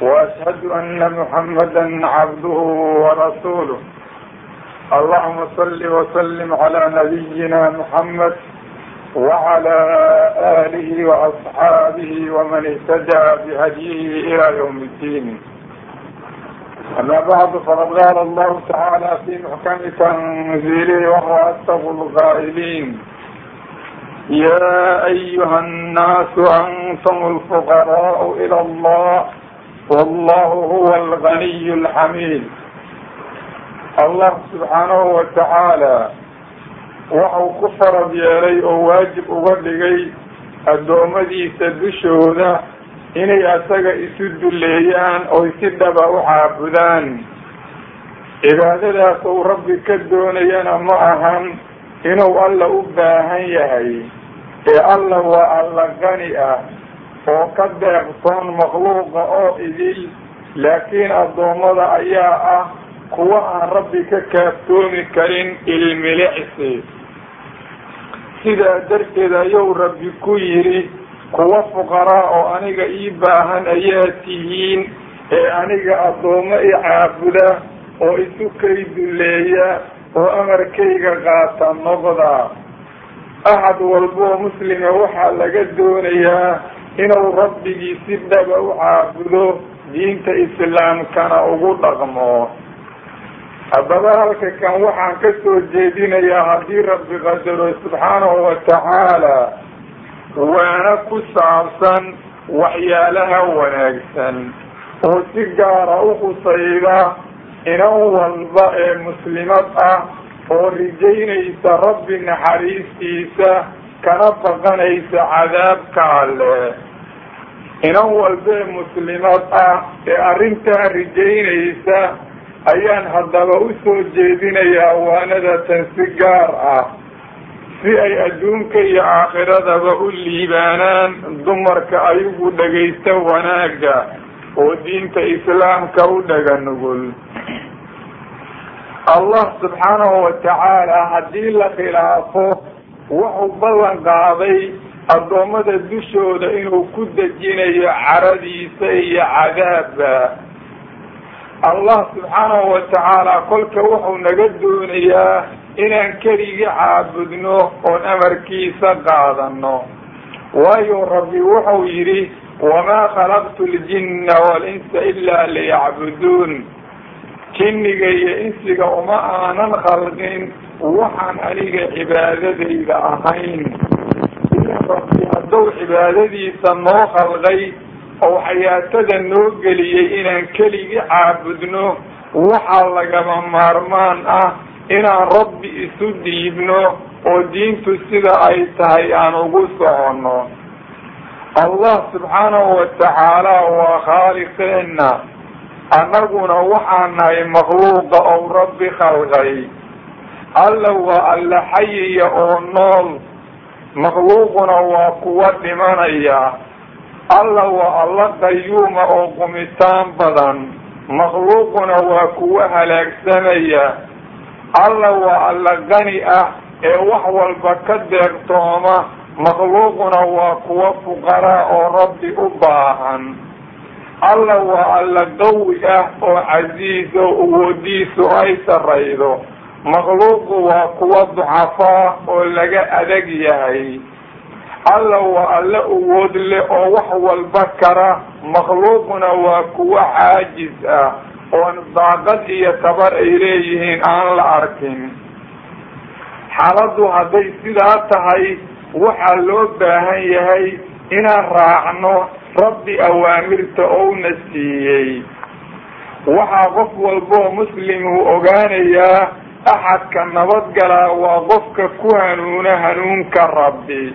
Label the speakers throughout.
Speaker 1: وأشهد أن محمدا عبده ورسوله اللهم صل وسلم على نبينا محمد وعلى آله وأصحابه ومن اهتدى بهديه إلى يوم الدين أما بعد فقد قال الله تعالى في محكم تنزيله وهو أسف القائلين يا أيها الناس أنتم الفقراء إلى الله wallahu huwa alganiy alxamiid allah subxaanahu wa tacaala waxau ku farad yeelay oo waajib uga dhigay addoommadiisa dushooda inay asaga isu duleeyaan oy si dhaba u caabudaan cibaadadaas uu rabbi ka doonayana ma ahan inuu alla u baahan yahay ee alla waa alla qani ah oo ka deeqsoon makhluuqa oo idil laakiin addoommada ayaa ah kuwa aan rabbi ka kaaftoomi karin ilmilicsi sidaa darteed ayuu rabbi ku yidhi kuwa fuqaraa oo aniga ii baahan ayaa tihiin ee aniga addoommo i caabuda oo isu kay duleeya oo amarkayga qaata noqda. Axad walboo muslima waxaa laga doonayaa inuu rabbigii si dhaba u caabudo diinta islaamkana ugu dhaqmo. Haddaba halka kan waxaan ka soo jeedinayaa haddii rabbi qadaro subxaanahu wa tacaala waana ku saabsan waxyaalaha wanaagsan oo si gaara u khusayda inan walba ee muslimad ah oo rijaynaysa rabbi naxariistiisa kana baqanaysa cadaabka alle inan walbee muslimad ah ee arrintaa rijaynaysa ayaan haddaba u soo jeedinayaa waanadatan si gaar ah si ay adduunka iyo aakhiradaba u liibaanaan dumarka ayagu dhagaysta wanaagga oo diinta islaamka u dhaga nugul allah subxaanahu wa tacaala haddii la khilaafo wuxuu ballan qaaday addoommada dushooda inuu ku dejinayo caradiisa iyo cadaabba allah subxaanahu wa tacaala kolka wuxuu naga doonayaa inaan keligii caabudno oon amarkiisa qaadano waayo rabbi wuxuu yidhi wamaa khalaqtu ljinna walinsa ilaa liyacbuduun. Jinniga iyo insiga uma aanan khalqin waxaan aniga cibaadadayda ahayn. Ila rabbi hadduu cibaadadiisa noo khalqay oo xayaatada noo geliyey inaan keligii caabudno waxaa lagama maarmaan ah inaan rabbi isu dhiibno oo diintu sida ay tahay aan ugu soconno. Allah subxaanahu wa tacaala waa khaaliqeenna. Annaguna waxaan nahay makhluuqa ou rabbi khalqay alla waa alla xayiya oo nool. Makhluuquna waa kuwa dhimanaya. Alla waa alla qayuuma oo qumitaan badan. Makhluuquna waa kuwa halaagsamaya alla waa alla qani ah ee wax walba ka deeqtooma makhluuquna waa kuwa fuqaraa oo rabbi u baahan. Alla waa alla qawi ah oo casiiz oo awoodiisu ay saraydo makhluuqu waa kuwa ducafaa oo laga adag yahay. Alla waa alla awood leh oo wax walba kara. Makhluuquna waa kuwa caajis ah oon daaqad iyo tabar ay leeyihiin aan la arkin. Xaaladdu hadday sidaa tahay waxaa loo baahan yahay inaan raacno rabbi awaamirta ouna siiyey. Waxaa qof walboo muslimuu ogaanayaa axadka nabadgalaa waa qofka ku hanuuna hanuunka rabbi.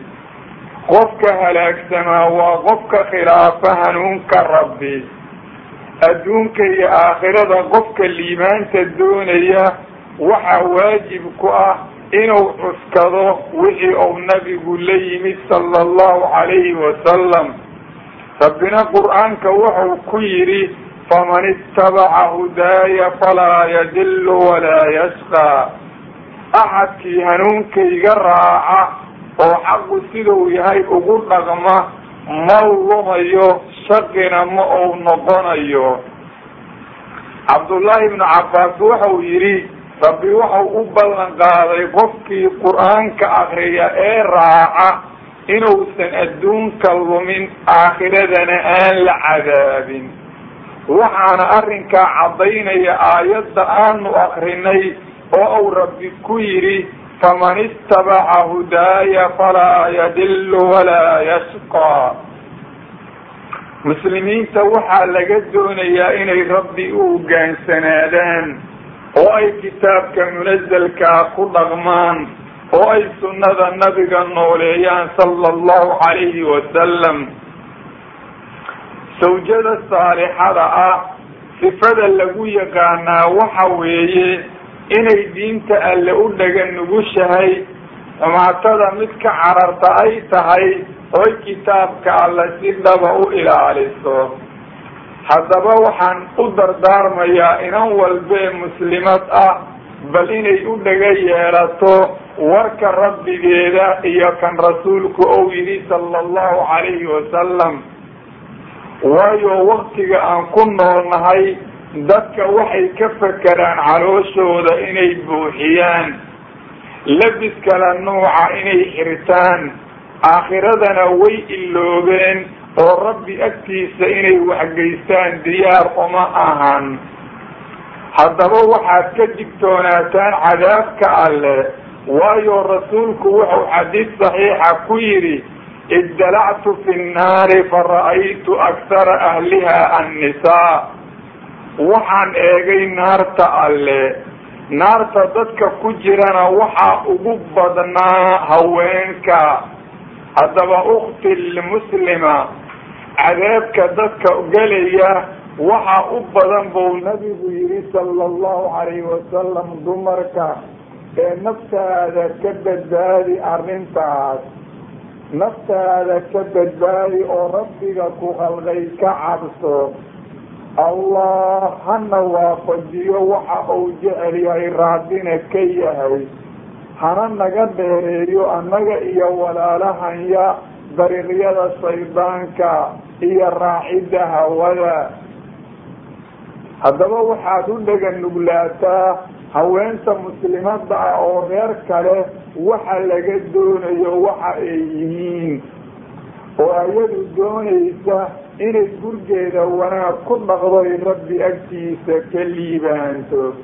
Speaker 1: Qofka halaagsamaa waa qofka khilaafa hanuunka rabbi. Adduunka iyo aakhirada qofka liibaanta doonaya waxaa waajib ku ah inuu cuskado wixii uu nabigu la yimid sala allahu calayhi wasalam rabbina qur'aanka wuxuu ku yidhi faman itabaca hudaaya falaa yadilu walaa yashqaa axadkii hanuunkayga raaca oo xaqu siduu yahay ugu dhaqma ma lumayo shaqina ma uu noqonayo cabdullaahi ibnu cabbaas wuxuu yidhi rabbi wuxuu u ballan qaaday qofkii qur'aanka akriya ee raaca inuusan adduunka lumin aakhiradana aan la cadaabin waxaana arrinkaa caddaynaya aayadda aanu akrinay oo uu rabbi ku yidhi faman ittabaca hudaaya falaa yadilu walaa yashqaa muslimiinta waxaa laga doonayaa inay rabbi u hogaansanaadaan oo ay kitaabka munazelkaa ku dhaqmaan oo ay sunnada nabiga nooleeyaan sala allahu calayhi wasalam sawjada saalixada ah sifada lagu yaqaanaa waxa weeye inay diinta alle u dhaga nugushahay xumaatada mid ka cararta ay tahay oy kitaabka alle si dhaba u ilaaliso. Haddaba waxaan u dardaarmayaa inan walbee muslimad ah bal inay u dhaga yeelato warka rabbigeeda iyo kan rasuulku ou yidhi sala allahu calayhi wasalam waayo waktiga aan ku noolnahay dadka waxay ka fakeraan calooshooda inay buuxiyaan. Labis kala nuuca inay xirtaan. Aakhiradana way iloobeen oo rabbi agtiisa inay waxgeystaan diyaar uma ahan. Haddaba waxaad ka digtoonaataan cadaabka alle waayo rasuulku wuxuu xadiid saxiixa ku yidhi iddalactu fi nnaari fara'aytu aksara ahliha annisaa waxaan eegay naarta alle naarta dadka ku jirana waxaa ugu badnaa haweenka haddaba ukti lmuslima cadaabka dadka gelaya waxaa u badan buu nabigu yidhi sala allahu calayhi wasalam dumarka ee naftaada ka badbaadi arrintaas naftaada ka badbaadi oo rabbiga ku khalqay ka cabso allah hana waafajiyo waxa uu jecel yahay raadina ka yahay hana naga dheereeyo annaga iyo walaalahanya dariiqyada shaydaanka iyo raacidda hawada haddaba waxaad u dhega nuglaataa haweenta muslimada ah oo reer kale waxa laga doonayo waxa ay yihiin. Oo ayadu doonaysa inay gurgeeda wanaag ku dhaqdoy rabbi agtiisa ka liibaanto.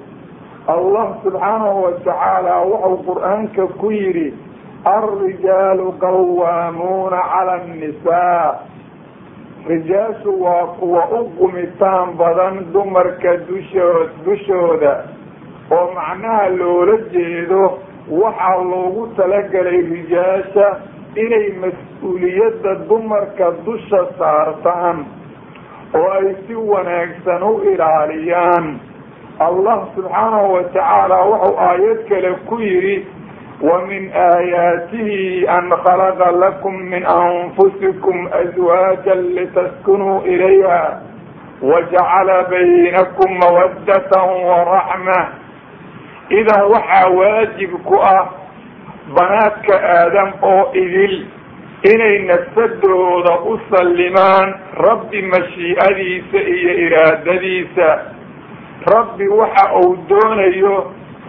Speaker 1: Allah subxaanahu watacaala wuxuu qur'aanka ku yidhi alrijaalu qawaamuuna cala annisaa. Rijaashu waa kuwa u qumitaan badan dumarka dushood dushooda oo macnaha loola jeedo waxaa loogu talagelay rijaasha inay mas'uuliyadda dumarka dusha saartaan oo ay si wanaagsan u ilaaliyaan. Allah subxaanahu watacaala wuxuu aayad kale ku yidhi wa min aayaatihi an khalaqa lakum min anfusikum aswaajan litaskunuu ilayha wajacala baynakum mawaddatan waraxma idan waxaa waajib ku ah banaadka aadam oo idil inay nafsadooda u sallimaan rabbi mashiicadiisa iyo iraadadiisa. Rabbi waxa uu doonayo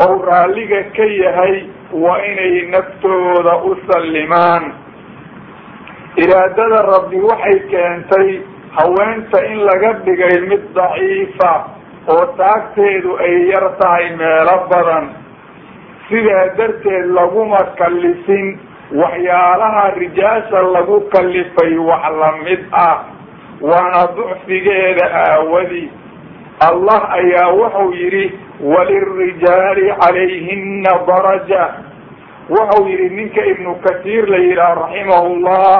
Speaker 1: ou raalliga ka yahay waa inay naftooda u sallimaan. Iraadada rabbi waxay keentay haweenta in laga dhigay mid daciifa oo taagteedu ay yar tahay meelo badan sidaa darteed laguma kallifin waxyaalaha rijaasha lagu kallifay wax la mid ah waana ducfigeeda aawadi. Allah ayaa wuxuu yidhi walirijaali calayhina daraja. Wuxuu yidhi ninka ibnu kasiir la yidhaha raximahullah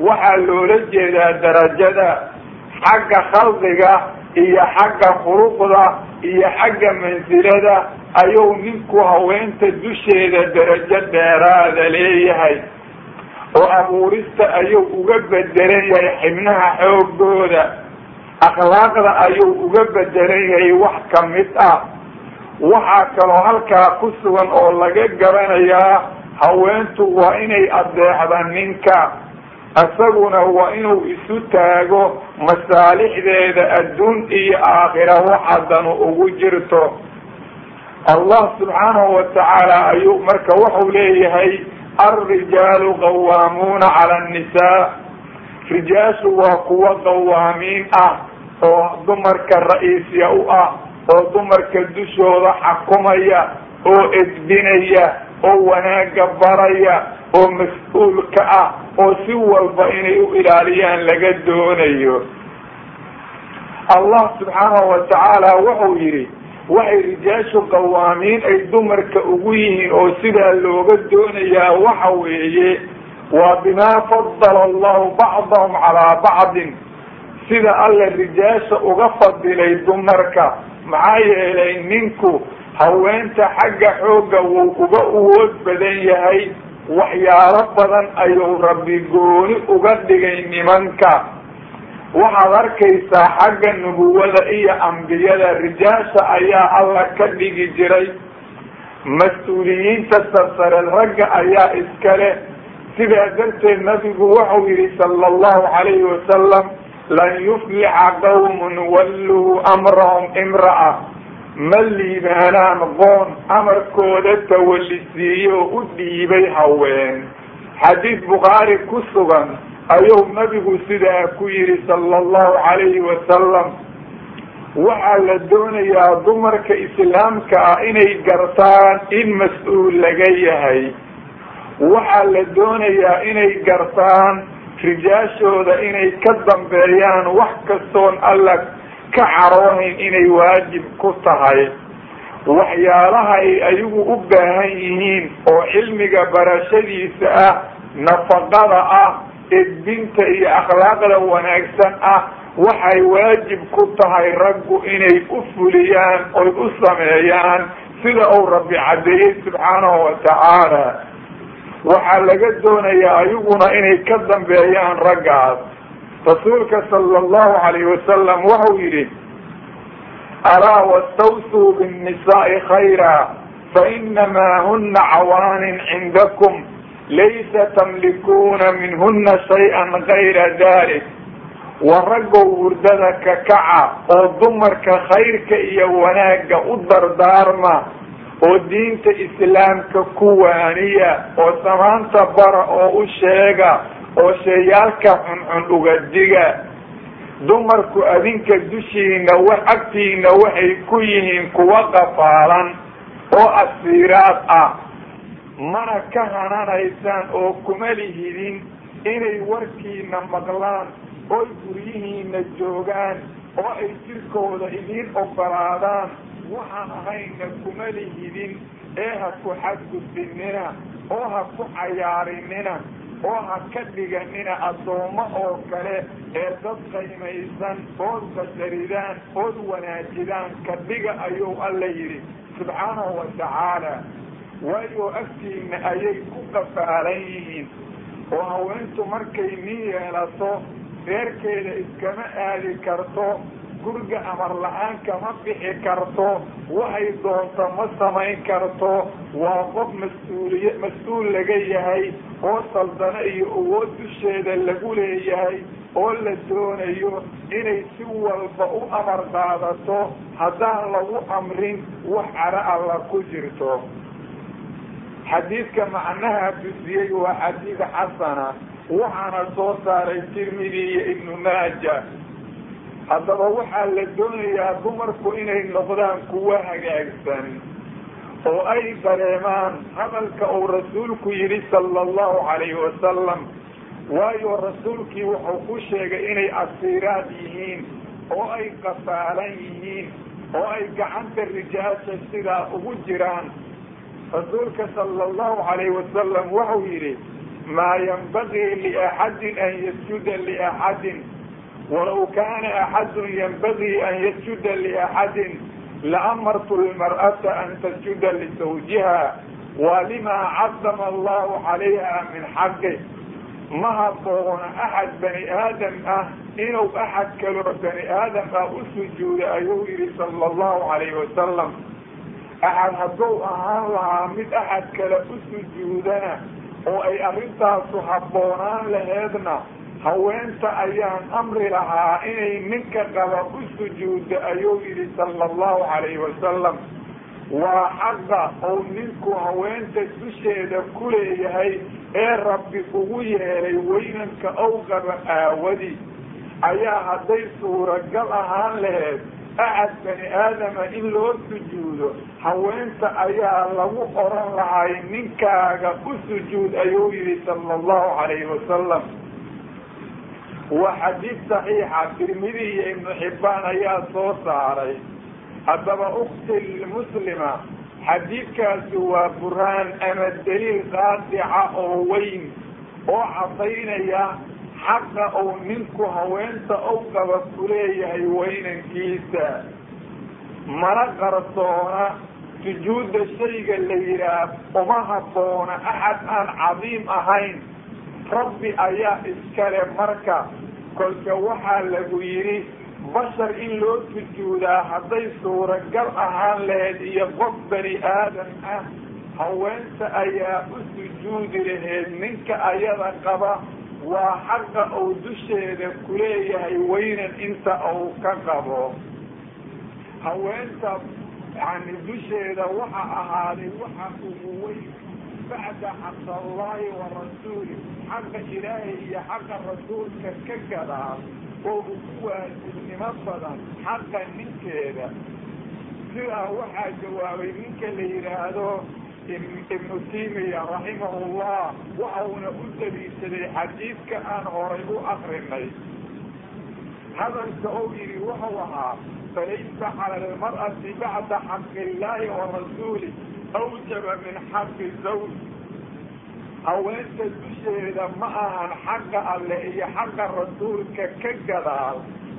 Speaker 1: waxaa loola jeedaa darajada xagga khalqiga iyo xagga khuluqda iyo xagga mansilada ayuu ninku haweenta dusheeda darajo dheeraada leeyahay. Oo abuurista ayuu uga bedelan yahay xibnaha xoogooda akhlaaqda ayuu uga bedelan yahay wax ka mid ah. Waxaa kaloo halkaa ku sugan oo laga garanayaa haweentu waa inay adeexda ninka. Isaguna waa inuu isu taago masaalixdeeda adduun iyo aakhira waxadanu ugu jirto. Allah subxaanahu watacaala ayuu marka wuxuu leeyahay alrijaalu qawaamuuna cala annisaa. Rijaashu waa kuwa qawaamiin ah oo dumarka ra'iisya u ah oo dumarka dushooda xakumaya oo edbinaya oo wanaaga baraya oo mas'uulka ah oo si walba inay u ilaaliyaan laga doonayo. Allah subxaanahu watacaala wuxuu yidhi waxay rijaashu qawaamiin ay dumarka ugu yihiin oo sidaa looga doonayaa waxa weeye waa bimaa fadala allahu bacdahum calaa bacdin. Sida alla rijaasha uga fadilay dumarka maxaa yeelay ninku haweenta xagga xoogga wuu uga awood badan yahay waxyaalo badan ayuu rabbi gooni uga dhigay nimanka. Waxaad arkaysaa xagga nubuwada iyo ambiyada rijaasha ayaa alla ka dhigi jiray. Mas'uuliyiinta sarsare ragga ayaa iskale sidaa darteed nabigu wuxuu yihi sala allahu calayhi wasalam lan yuflixa qawmun walluu amrahum imra'a ma liibaanaan qoon amarkooda tawalisiiye oo u dhiibay haween. Xadiid bukhaari ku sugan ayuu nabigu sidaa ku yihi sala allahu calayhi wasalam waxaa la doonayaa dumarka islaamka ah inay gartaan in mas'uul laga yahay. Waxaa la doonayaa inay gartaan rijaashooda inay ka dambeeyaan wax kastoon alla ka caroonayn inay waajib ku tahay. Waxyaalaha ay ayagu u baahan yihiin oo cilmiga barashadiisa ah nafaqada ah edbinta iyo akhlaaqda wanaagsan ah waxay waajib ku tahay raggu inay u fuliyaan oy u sameeyaan sida uu rabbi caddeeyey subxaanahu watacaala waxaa laga doonayaa ayaguna inay ka dambeeyaan raggaas rasuulka sala allahu calayhi wasalam wuxuu yidhi alaa wastawsuu binnisaai khayra fainamaa huna cawaanin cindakum laysa tamlikuuna minhuna shay-an gayra dalik wa raggow hurdada ka kaca oo dumarka khayrka iyo wanaagga u dardaarma oo diinta islaamka ku waaniya oo samaanta bara oo u sheega oo sheeyaalka xunxun uga diga. Dumarku adinka dushiina agtiina waxay ku yihiin kuwa qafaalan oo asiiraad ah. Mana ka hananaysaan oo kuma lihidin inay warkiina maqlaan oy guryihiina joogaan oo ay jirkooda idiin ogolaadaan waxaan ahayna kuma lihidin ee ha ku xadgudbinina oo ha ku cayaarinina oo ha ka dhiganina addoommo oo kale ee dad qaymaysan ood basharidaan ood wanaajidaan ka dhiga ayuu alla yidhi subxaanahu watacaala waayo agtiina ayay ku qafaalan yihiin oo haweentu markay nin yeelato reerkeeda iskama aadi karto guriga amar la'aan kama bixi karto waxay doonto ma samayn karto. Waa qof mas'uuliye mas'uul laga yahay oo saldano iyo awood dusheeda lagu leeyahay oo la doonayo inay si walba u amar qaadato haddaan lagu amrin wax cara alla ku jirto. Xadiidka macnaha dusiyey waa xadiid xasana. Waxaana soo saaray tirmidi iyo ibnu maaja haddaba waxaa la doonayaa dumarku inay noqdaan kuwa hagaagsan oo ay dareemaan hadalka uu rasuulku yidhi sala allahu calayhi wasalam waayo rasuulkii wuxuu ku sheegay inay asiiraad yihiin oo ay qafaalan yihiin oo ay gacanta rijaasha sidaa ugu jiraan. Rasuulka sala allahu calayhi wasalam wuxuu yidhi maa yanbagii liaxadin an yasjuda liaxadin walaw kaana axadun yanbagii an yasjuda liaxadin laamartu lmar'ata an tasjuda lisawjiha waa limaa cadama allahu calayha min xaqi ma haboona axad bani aadam ah inuu axad kaloo bani aadam ah u sujuuda ayuu yihi sala allahu calayhi wasalam axad hadduu ahaan lahaa mid axad kale u sujuudana oo ay arrintaasu habboonaan laheedna haweenta ayaan amri lahaa inay ninka qaba u sujuuddo ayuu yihi sala allahu calayhi wasalam waa xaqa ou ninku haweenta dusheeda ku leeyahay ee rabbi ugu yeelay weynanka ow qaba aawadi. Ayaa hadday suuragal ahaan laheed axad bani aadama in loo sujuudo. Haweenta ayaa lagu oran lahay ninkaaga u sujuud ayuu yihi sala allahu calayhi wasalam waa xadiid saxiixa. Tirmidi iyo ibnu xibbaan ayaa soo saaray. Haddaba ukti muslima xadiidkaasi waa burhaan ama daliil qaadica oo weyn oo cadaynaya xaqa uu ninku haweenta ow qaba ku leeyahay weynankiisa. Mana qarsoona sujuudda shayga la yidhaah uma habboona axad aan cadiim ahayn rabbi ayaa iskale marka kolka waxaa lagu yidhi bashar in loo sujuudaa hadday suuragal ahaan laheyd iyo qof bani aadam ah haweenta ayaa u sujuudi laheyd ninka ayada qaba waa xaqa uu dusheeda kuleeyahay weynan inta uu ka qabo. Haweenta yani dusheeda waxa ahaaday waxa ugu weyn bacda xaq allahi wa rasuuli xaqa ilaahay iyo xaqa rasuulka ka gadaa oo ugu waajibnimo badan xaqa ninkeeda sidaa waxaa jawaabay ninka la yidhaahdo ibnu timiya raximahullah waxauna u daliishaday xadiidka aan horay u akrinay hadalka ou yihi wuxuu ahaa falaysa cala almar'ati bacda xaqi illahi wa awjaba min xaqi zawj. Haweenta dusheeda ma ahan xaqa alle iyo xaqa rasuulka ka gadaal.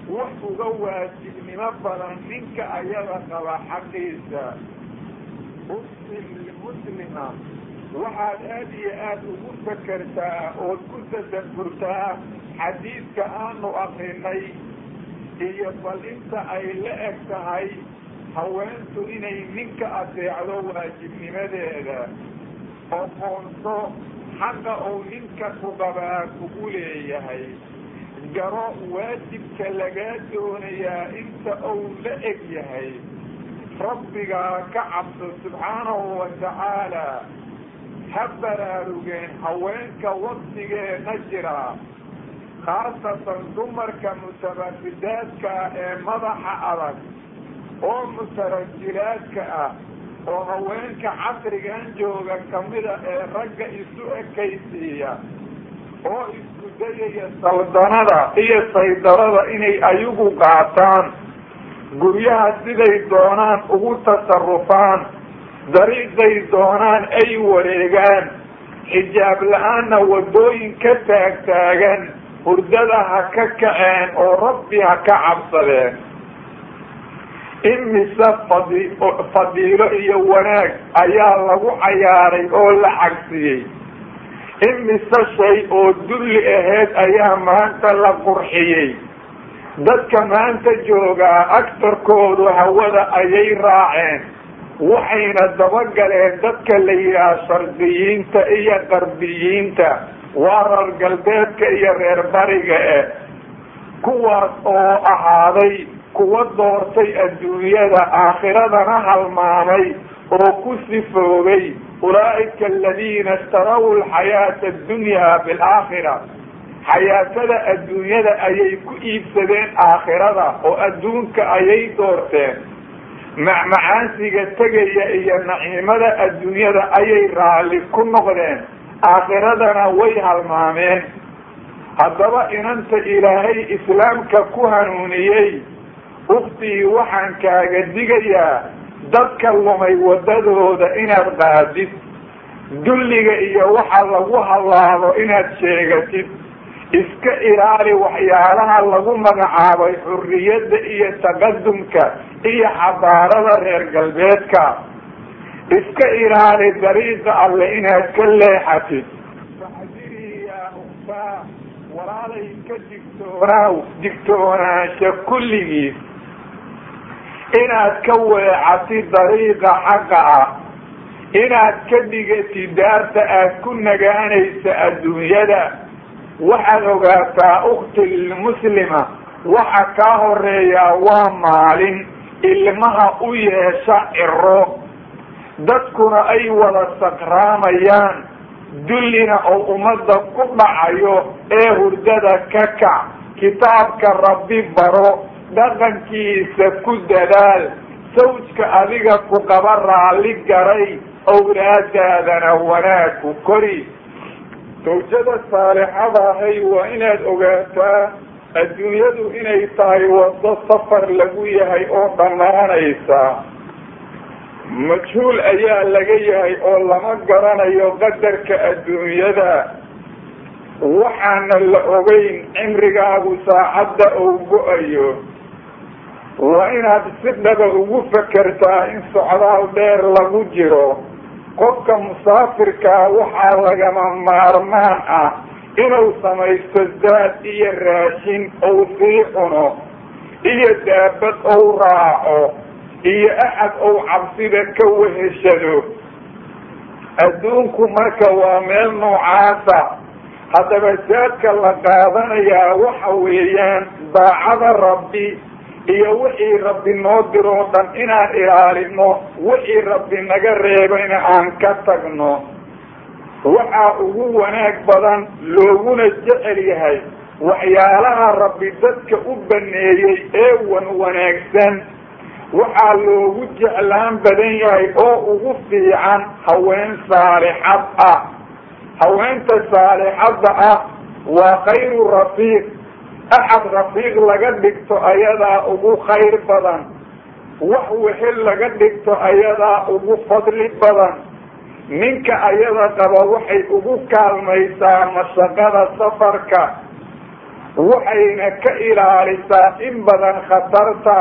Speaker 1: Wax uga waajibnimo badan ninka ayada qaba xaqiisa. Muslim limuslima waxaad aada iyo aada ugu fakertaa ood ku tadabburtaa xadiidka aanu akrinay iyo bal inta ay la eg tahay haweentu inay ninka adeecdo waajibnimadeeda oo qoonto xaqa uu ninka ku qabaa kugu leeyahay garo waajibka lagaa doonayaa inta uu la eg yahay. Rabbigaa ka cabso subxaanahu watacaala ha baraarugeen haweenka waktigeena jira khaasatan dumarka mutabafidaadka ah ee madaxa adag oo mutarajilaadka ah oo haweenka casrigan jooga kamida ee ragga isu ekaysiiya oo isku dayaya saldanada iyo saydarada inay ayagu qaataan guryaha siday doonaan ugu tasarufaan dariiqay doonaan ay wareegaan xijaab la'aanna wadooyin ka taagtaagan hurdada ha ka kaceen oo rabbi ha ka cabsadeen imise fadi fadiilo iyo wanaag ayaa lagu cayaaray oo la cagsiyey imise shay oo dulli aheyd ayaa maanta la qurxiyey. Dadka maanta joogaa agtarkoodu hawada ayay raaceen waxayna dabagaleen dadka la yidhaah shardiyiinta iyo qarbiyiinta waa reer galbeedka iyo reer bariga eh kuwaas oo ahaaday kuwa doortay adduunyada aakhiradana halmaamay oo ku sifoobay ulaa'ika aladiina ishtaraw alxayaata addunyaa bilaakhira. Xayaatada adduunyada ayay ku iibsadeen aakhirada oo adduunka ayay doorteen. Macmacaansiga tegaya iyo naciimada adduunyada ayay raalli ku noqdeen. Aakhiradana way halmaameen haddaba inanta ilaahay islaamka ku hanuuniyey uktii waxaan kaaga digayaa dadka lumay waddadooda inaad qaadid. Dulliga iyo waxa lagu hallaabo inaad sheegatid. Iska ilaali waxyaalaha lagu magacaabay xurriyadda iyo taqadumka iyo xadaarada reer galbeedka. Iska ilaali dariiqa alle inaad ka leexatid. Walaalay ka digtoonaaw digtoonaansha kulligiis inaad ka weecatid dariiqa xaqa ah. Inaad ka dhigatid daarta aad ku nagaanaysa adduunyada. Waxaad ogaataa ukhtilmuslima waxa kaa horeeyaa waa maalin ilmaha u yeesha ciro dadkuna ay wada sakraamayaan. Dullina oo ummadda ku dhacayo ee hurdada ka kac. Kitaabka rabbi baro dhaqankiisa ku dadaal sawjka adiga ku qaba raalli garay owlaadaadana wanaag ku kori. Sawjada saalixada ahay waa inaad ogaataa adduunyadu inay tahay wado safar lagu yahay oo dhammaanaysa. Majhuul ayaa laga yahay oo lama garanayo qadarka adduunyada. Waxaana la ogeyn cimrigaagu saacadda uu go'ayo waa inaad si dhaba ugu fekertaa in socdaal dheer lagu jiro. Qofka musaafirkaa waxaa lagama maarmaan ah inuu samaysto zaad iyo raashin ou sii cuno iyo daabad ou raaco iyo axad ou cabsida ka weheshado. Adduunku marka waa meel noocaasa. Haddaba zaadka la qaadanayaa waxa weeyaan daacada rabbi iyo wixii rabbi noo diroo dhan inaan ilaalino wixii rabbi naga reebayna aan ka tagno. Waxaa ugu wanaag badan looguna jecel yahay waxyaalaha rabbi dadka u baneeyey ee wan wanaagsan. Waxaa loogu jeclaan badan yahay oo ugu fiican haween saalixad ah. Haweenta saalixadda ah waa khayru rafiiq axad rafiiq laga dhigto ayadaa ugu khayr badan wax wehel laga dhigto ayadaa ugu fadli badan. Ninka ayada qaba waxay ugu kaalmaysaa mashaqada safarka waxayna ka ilaalisaa in badan khatarta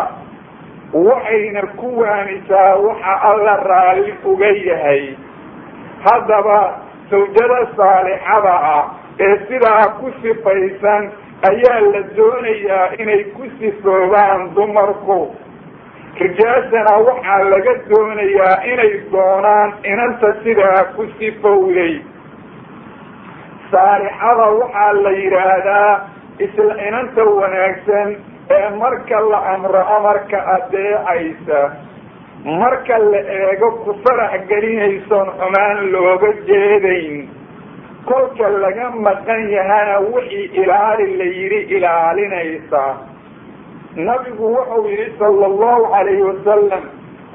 Speaker 1: waxayna ku waanisaa waxa alla raalli uga yahay. Haddaba sawjada saalixada ah ee sidaa ku sifaysan ayaa la doonayaa inay ku sifoobaan dumarku. Rijaashana waxaa laga doonayaa inay doonaan inanta sidaa ku sifowday. Saalixada waxaa la yidhaahdaa isla inanta wanaagsan ee marka la amro amarka adeecaysa marka la eego ku farax gelinaysoon xumaan looga jeedayn kolka laga maqan yahana wixii ilaali la yidhi ilaalinaysa. Nabigu wuxuu yihi sala allahu calayhi wasalam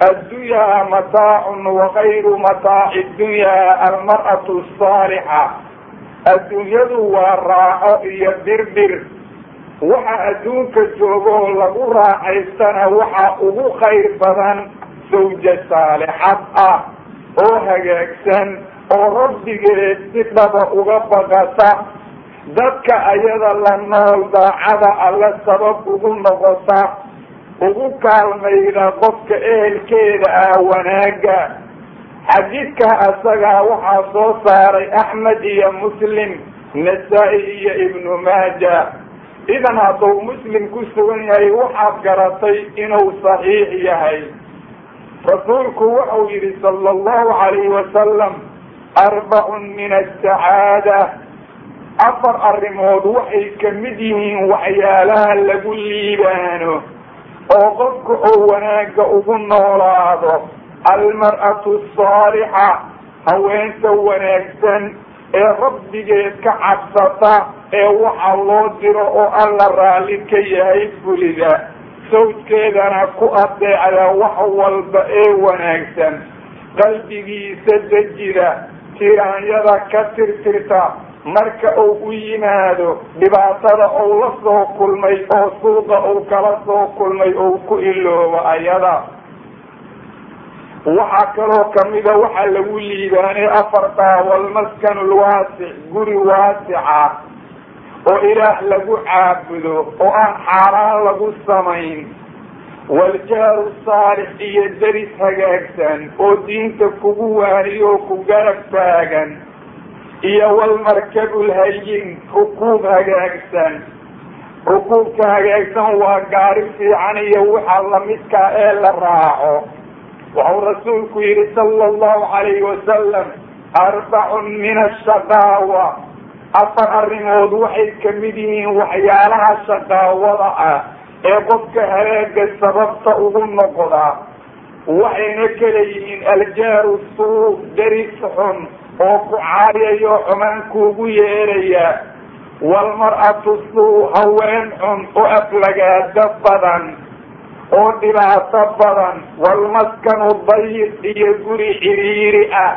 Speaker 1: addunyaa mataacun wakayru mataaci dunyaa almar'atu asaalixa adduunyadu waa raaxo iyo birbir. Waxa adduunka joogoo lagu raacaystana waxaa ugu khayr badan sawja saalixad ah oo hagaagsan oo rabbigeed si dhaba uga baqata dadka ayada la nool daacada alle sabab ugu noqota ugu kaalmayda qofka ehelkeeda ah wanaaga xadiidka asagaa waxaa soo saaray axmed iyo muslim nasaa-i iyo ibnu maaja. Idan hadduu muslim ku sugan yahay waxaad garatay inuu saxiix yahay. Rasuulku wuxuu yihi sala allahu calayhi wasalam arbacun min asacaada afar arrimood waxay ka mid yihiin waxyaalaha lagu liibaano oo qofka oo wanaagga ugu noolaado almar'atu asaalixa haweenta wanaagsan ee rabbigeed ka cabsata ee waxa loo diro oo alla raalli ka yahay fulida sawjkeedana ku adeecda wax walba ee wanaagsan qalbigiisa dejida tiraanyada ka tirtirta marka uu u yimaado dhibaatada uu la soo kulmay oo suuqa uu kala soo kulmay ou ku iloobo ayada. Waxaa kaloo kamida waxaa lagu liibaanay afartaa walmaskanu lwaasic guri waasica oo ilaah lagu caabudo oo aan xaaraan lagu samayn waljaaru saalix iyo deris hagaagsan oo diinta kugu waaniyo oo ku garab taagan iyo walmarkabulhayin rukuub hagaagsan rukuubka hagaagsan waa gaari fiican iyo waxa lamidkaa ee la raaco waxau rasuulku yihi sala allahu calayhi wasalam arbacun min ashaqaawa afar arrimood waxay ka mid yihiin waxyaalaha shaqaawada ah ee qofka halaaga sababta ugu noqda waxayna kala yihiin aljaaru suu deris xun oo ku caariyayo xumaan kuugu yeeraya walmar-atu suu haween xun oo aflagaado badan oo dhibaato badan walmaskanu dayiq iyo guri ciriiri ah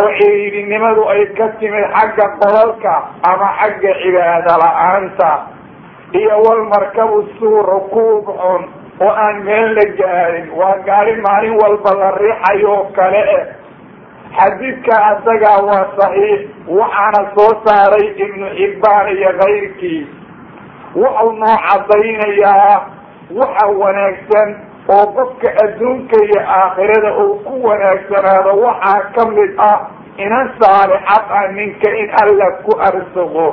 Speaker 1: oo ciriirinimadu ay ka timid xagga qolalka ama xagga cibaado la'aanta iyo walmarkabu suu rukuub xun oo aan meel la gaarin. Waa gaari maalin walba la riixayo oo kale eh. Xadiidka asagaa waa saxiix. Waxaana soo saaray ibnu xibbaan iyo kayrkii. Wuxuu noo cadaynayaa waxa wanaagsan oo qofka adduunka iyo aakhirada uu ku wanaagsanaado waxaa ka mid ah inan saalixad ah ninka in alla ku arsuqo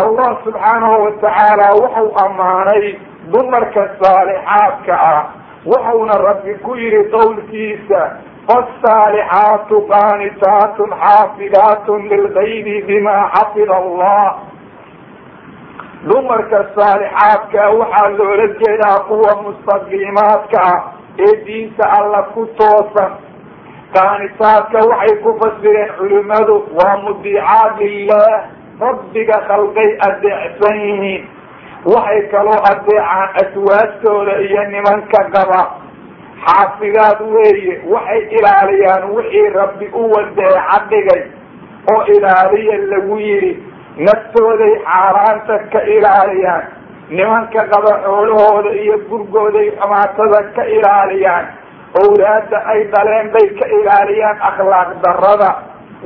Speaker 1: allah subxaanahu watacaala wuxuu ammaanay dumarka saalixaadka ah. Wuxuuna rabbi ku yihi qowlkiisa faasaalixaatu qaanitaatun xaafidaatun lilgaybi bima xafida allah. Dumarka saalixaadka waxaa loola jeedaa kuwa mustaqiimaadka ah ee diinta alla ku toosan. Qaanitaadka waxay ku fasireen culimadu waa mudiicaat illah rabbiga khalqay adeecsan yihiin. Waxay kaloo adeecaan aswaastooda iyo nimanka qaba. Xaafidaad weeye waxay ilaaliyaan wixii rabbi u wadeeca dhigay oo ilaaliya lagu yidhi naftooday xaaraanta ka ilaaliyaan nimanka qaba xoolahooda iyo gurgooday xumaatada ka ilaaliyaan owlaada ay dhaleen bay ka ilaaliyaan akhlaaq darada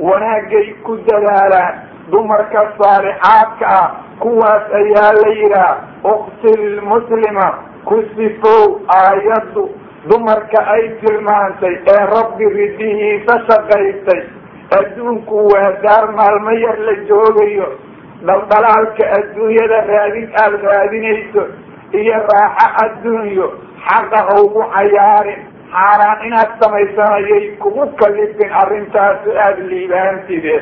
Speaker 1: wanaagay ku dadaalaan dumarka saalixaadka ah kuwaas ayaa la yidhaah uktilmuslima ku sifow aayaddu. Dumarka ay tilmaantay ee rabbi ridihiisa shaqaystay adduunku waa daar maalmo yar la joogayo. Dhaldhalaalka adduunyada raadin aada raadinayso iyo raaxo adduunyo xaqa haugu cayaarin xaaraan inaad samaysanayay kugu kalifin arrintaasi aada liibaantide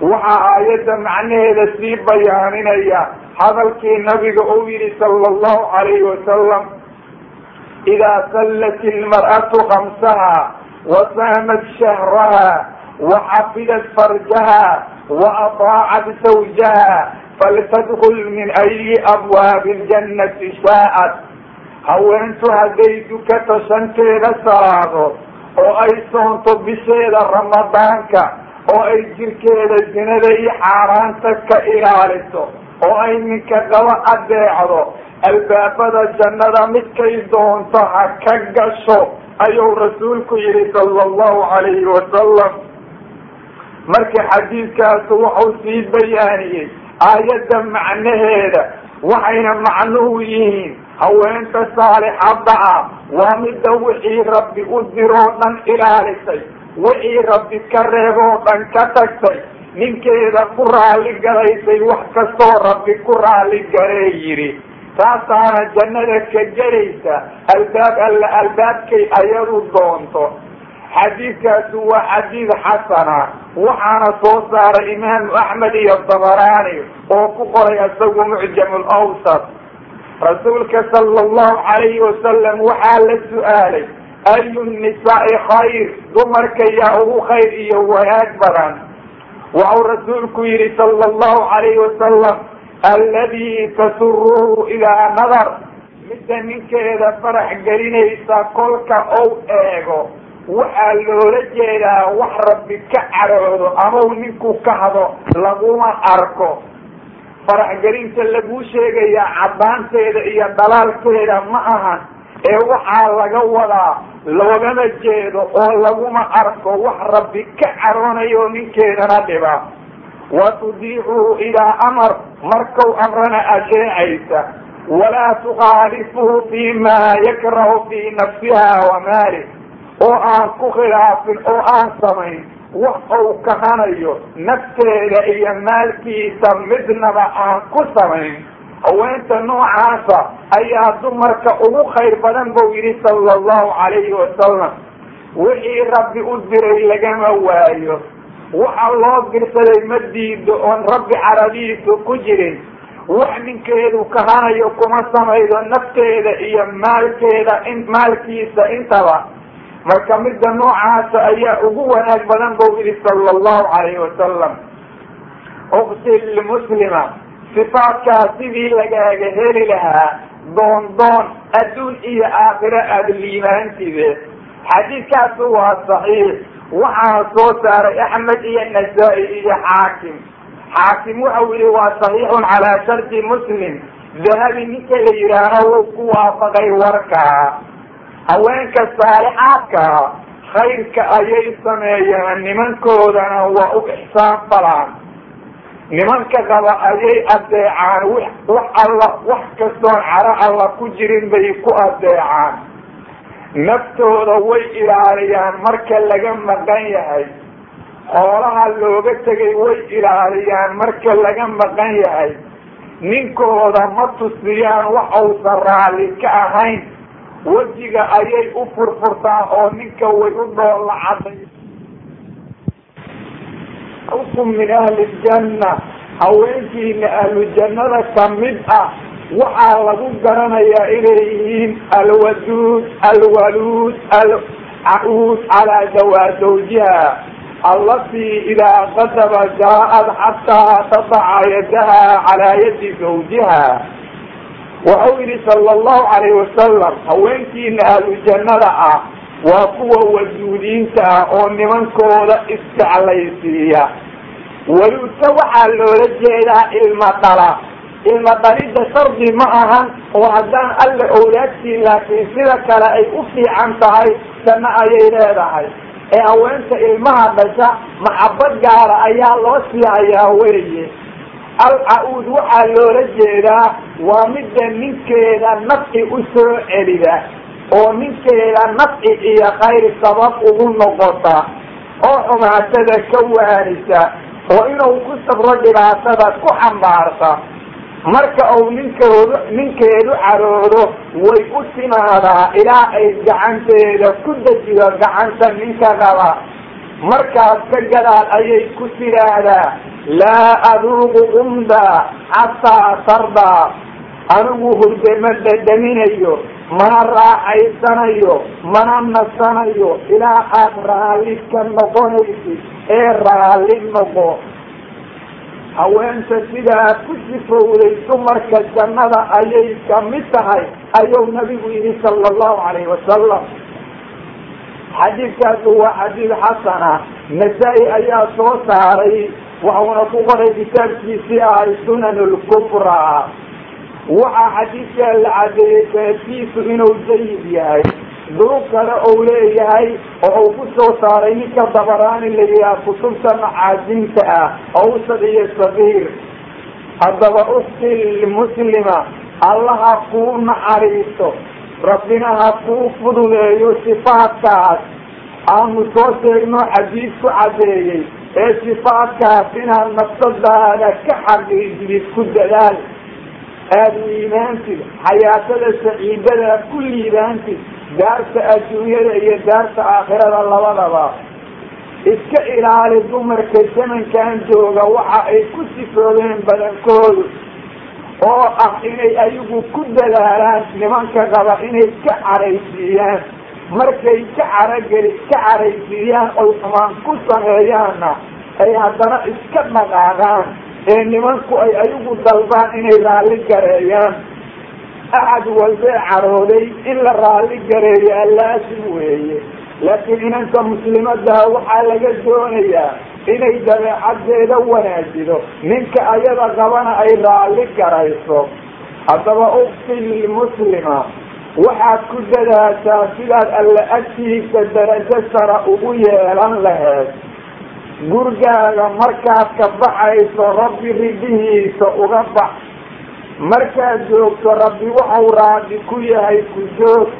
Speaker 1: waxaa aayadda macnaheeda sii bayaaninaya hadalkii nabiga uu yihi sala allahu calayhi wasalam idaa sallat ilmar'atu kamsaha wasaamat shahraha waxafidat farjaha waataacat zawjaha faltadkul min ayi abwaabi ljannati shaa'at. Haweentu hadday dukato shanteeda salaado oo ay soonto bisheeda ramadaanka oo ay jirkeeda zinada iyo xaaraanta ka ilaaliso oo ay ninka qaba adeecdo albaabada jannada midkay doonto ha ka gasho ayuu rasuulku yihi sala allahu calayhi wasalam marka xadiidkaasu wuxuu sii bayaaniyey aayadda macnaheeda waxayna macnuhu yihiin haweenta saalixadda ah waa midda wixii rabbi u diroo dhan ilaalisay wixii rabbi ka reeboo dhan ka tagtay ninkeeda ku raali galaysay wax kastoo rabbi ku raali galee yidhi taasaana jannada ka gelaysa albaab alla albaabkay ayadu doonto. Xadiidkaasi waa xadiid xasana waxaana soo saaray imaamu axmed iyo dabaraani oo ku qoray isagu mucjam lawsat rasuulka sala allahu calayhi wasalam waxaa la su'aalay ayu nisaai khayr dumarka yaa ugu khayr iyo wanaag badan waxau rasuulku yihi sala allahu calayhi wasalam alladii tasuruhu idaa nadar midda ninkeeda farax gelinaysa kolka ou eego waxaa loola jeedaa wax rabbi ka caroodo amau ninku ka hado laguma arko faraxgelinta laguu sheegayaa caddaanteeda iyo dhalaalkeeda ma ahan ee waxaa laga wadaa loogama jeedo oo laguma arko wax rabbi ka caroonayo ninkeedana dhiba. wa tudiicuhu idaa amar markau amrana adeecaysa walaa tukhaalifuhu fi ma yakrahu fii nafsiha wa maalih oo aan ku khilaafin oo aan samayn wax uu kahanayo nafteeda iyo maalkiisa midnaba aan ku samayn haweenta noocaasa ayaa dumarka ugu khayr badan buu yidhi sala allahu calayhi wasalam wixii rabbi u diray lagama waayo. Waxa loo dirsaday ma diido oon rabbi caradiisu ku jirin. Wax ninkeedu kahanayo kuma samaydo nafteeda iyo maalkeeda maalkiisa intaba. Marka midda noocaasa ayaa ugu wanaag badan buu yidhi sala allahu calayhi wasalam ukti lmuslima sifaadkaas sidii lagaaga heli lahaa doon doon adduun iyo aakhiro aada liibaantide xadiidkaasu waa saxiix. Waxaa soo saaray axmed iyo nasaa-i iyo xaakim. Xaakim wuxuu yihi waa saxiixun calaa shardi muslim. Dahabi ninka la yidhaahno wuu ku waafaqay warkaa haweenka saalixaadkaa khayrka ayay sameeyaan nimankoodana waa u ixsaan falaan nimanka qaba ayay adeecaan wax alla wax kastoon caro alla ku jirin bay ku adeecaan naftooda way ilaaliyaan marka laga maqan yahay xoolaha looga tegay way ilaaliyaan marka laga maqan yahay ninkooda ma tusiyaan wax uusan raalli ka ahayn. Wejiga ayay u furfurtaan oo ninka way u dhoolla caday kum min ahli ljanna haweenkiina ahlu jannada ka mid ah waxaa lagu garanayaa inay yihiin alwaduud alwaluud alcaud calaa zawaa zawjiha. Allatii idaa qadaba jaa-ad xataa tadaca yadaha calaa yadi zawjiha. Waxau yihi sala allahu calayh wasalam haweenkiina ahlu jannada ah waa kuwa waduudiinta ah oo nimankooda isjeclaysiiya waluudka waxaa loola jeedaa ilma dhala. Ilma dhalidda shardi ma ahan oo haddaan alle owlaadtiin laakiin sida kale ay u fiican tahay janno ayay leedahay. Ee haweenta ilmaha dhasha maxabad gaala ayaa loo siihayaa weeye. Al-ca-uud waxaa loola jeedaa waa midda ninkeeda nafci u soo celida oo ninkeeda nafci iyo khayr sabab ugu noqota oo xumaatada ka waarisa oo inuu ku sabro dhibaatada ku xambaarta marka uu ninkoodu ninkeedu caroodo way u timaadaa ilaa ay gacanteeda ku dejido gacanta ninka qaba. Markaas ka gadaal ayay ku tidhaahdaa laa aduuqu umda xataa tardaa anigu hurde ma dhadhaminayo mana raaxaysanayo mana nasanayo ilaa aad raalli ka noqonaysid ee raalli noqo. Haweenta sidaa ku sifowday dumarka jannada ayay ka mid tahay ayuu nabigu yihi sala allahu calayhi wasalam xadiidkaasu waa xadiid xasana nasaa-i ayaa soo saaray waxuuna ku qoray kitaabkiisii ahay sunan lkubraa waxaa xadiidkaa la cadeeyey sanadkiisu inuu jayid yahay. Duruub kale ou leeyahay oo uu ku soo saaray ninka dabaraani la yihaha kutubta macaajinta ah awsad iyo sagiir haddaba ukti muslima allaha kuu naxariiso rabbina ha kuu fududeeyo sifaadkaas. Aanu soo sheegno xadiid ku cadeeyey ee sifaadkaas inaad nafsadaada ka xaqiijidid ku dadaal aada liibaantid xayaatada saciidada ku liibaantid daarta adduunyada iyo daarta aakhirada labadaba. Iska ilaali dumarka zamankan jooga waxa ay ku sifoobeen badankoodu oo ah inay ayagu ku dadaalaan nimanka qaba inay ka caraysiiyaan. Markay ka carageli ka caraysiiyaan oy xumaan ku sameeyaanna ay haddana iska dhaqaaqaan ee nimanku ay ayagu dalbaan inay raalli gareeyaan. Axad walbee carooday in la raalli gareeyaa laasim weeye. Laakiin inanka muslimadaha waxaa laga doonayaa inay dabeecadeeda wanaajido. Ninka ayada qabana ay raalli garayso. Haddaba ukti muslima waxaad ku dadaashaa sidaad alla agtiisa darajo sara ugu yeelan laheed gurigaaga markaad ka baxayso rabbi ridihiisa uga bax. Markaad joogto rabbi waxau raadi ku yahay ku joog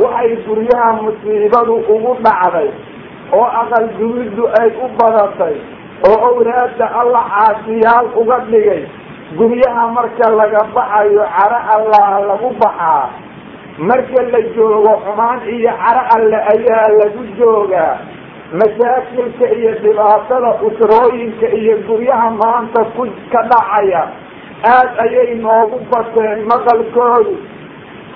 Speaker 1: waxay guryaha musiibadu ugu dhacday oo aqal dumiddu ay u badatay oo awlaadda alla caasiyaal uga dhigay. Guryaha marka laga baxayo caro allah lagu baxaa. Marka la joogo xumaan iyo caro alle ayaa lagu joogaa mashaakilka iyo dhibaatada usrooyinka iyo guryaha maanta ku ka dhacaya aad ayay noogu bateen maqalkoodu.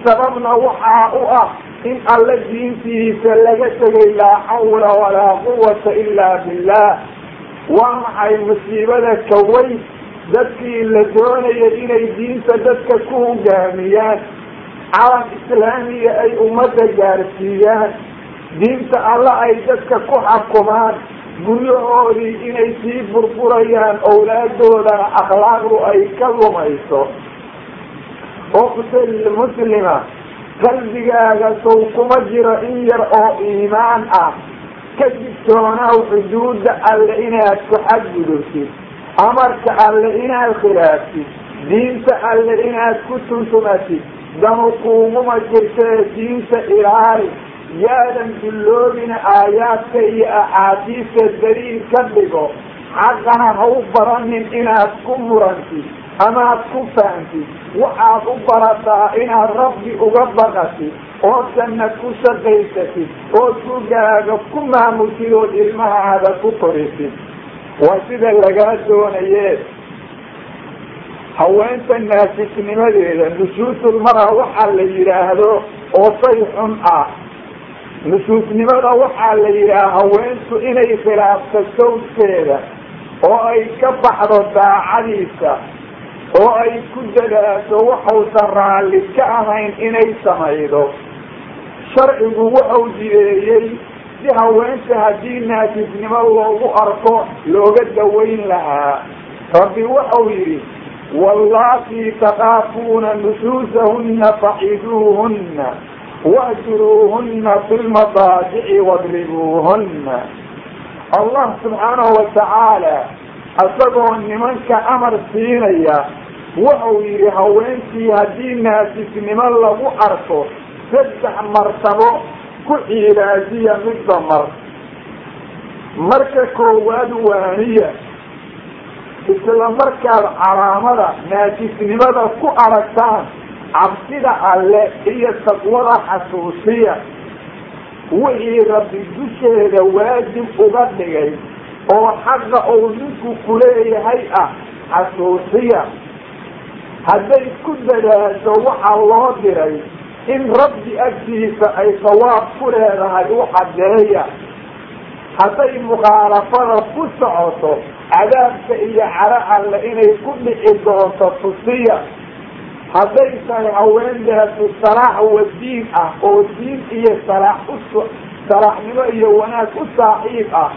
Speaker 1: Sababna waxaa u ah in alle diintiisa laga tegay laa xawla walaa quwata ilaa billah. Waa maxay musiibada kaweyn dadkii la doonaya inay diinta dadka ku hogaamiyaan. Calam islaamiya ay ummadda gaarsiiyaan diinta alla ay dadka ku xakumaan guryahoodii inay sii burburayaan owlaadoodana akhlaaqdu ay ka lumayso. Uktil muslima qalbigaaga sow kuma jiro in yar oo iimaan ah. Ka digtoonaw xuduudda alle inaad ku xadgudubtid amarka alle inaad khilaaftid diinta alle inaad ku tuntumatid danu kuuguma jirtee diinta ilaali yaadan dulloobina aayaadka iyo axaadiista daliil ka dhigo xaqana ha u baranin inaad ku murantid amaad ku fahamtid waxaad u barataa inaad rabbi uga baqatid oo janna ku shaqaysatid oo gurgaaga ku maamultid ood ilmahaada ku korisid waa sida lagaa doonaye haweenta naasisnimadeeda nushuusulmara waxaa la yidhaahdo oo say xun ah nushuusnimada waxaa la yidhaha haweentu inay khilaafto sawdkeeda oo ay ka baxdo daacadiisa oo ay ku dadaaso waxausan raalli ka ahayn inay samaydo. Sharcigu wuxuu jideeyey si haweenta haddii naasisnimo loogu arko looga dawayn lahaa. Rabbi wuxuu yidhi wallatii takaafuuna nushuusahunna faciduuhunna wahjuruuhunna fi lmadaajici wadribuuhunna allah subxaanahu watacaala isagoo nimanka amar siinaya wuxuu yidhi haweentii haddii naasisnimo lagu arko saddex martabo ku ciilaajiya midba mar marka koowaad waaniya isla markaad calaamada naasisnimada ku aragtaan cabsida alle iyo taqwada xasuusiya. Wixii rabbi dusheeda waajib uga dhigay oo xaqa uu ninku kuleeyahay ah xasuusiya. Hadday ku dadaasho waxaa loo diray in rabbi agtiisa ay sawaab ku leedahay u cadeeya hadday mukhaalafada ku socoto cadaabka iyo caro alle inay ku dhici doonto tusiya hadday tahay haweendeesu salaax wadiin ah oo diin iyo salaax u salaaxnimo iyo wanaag u saaxiib ah.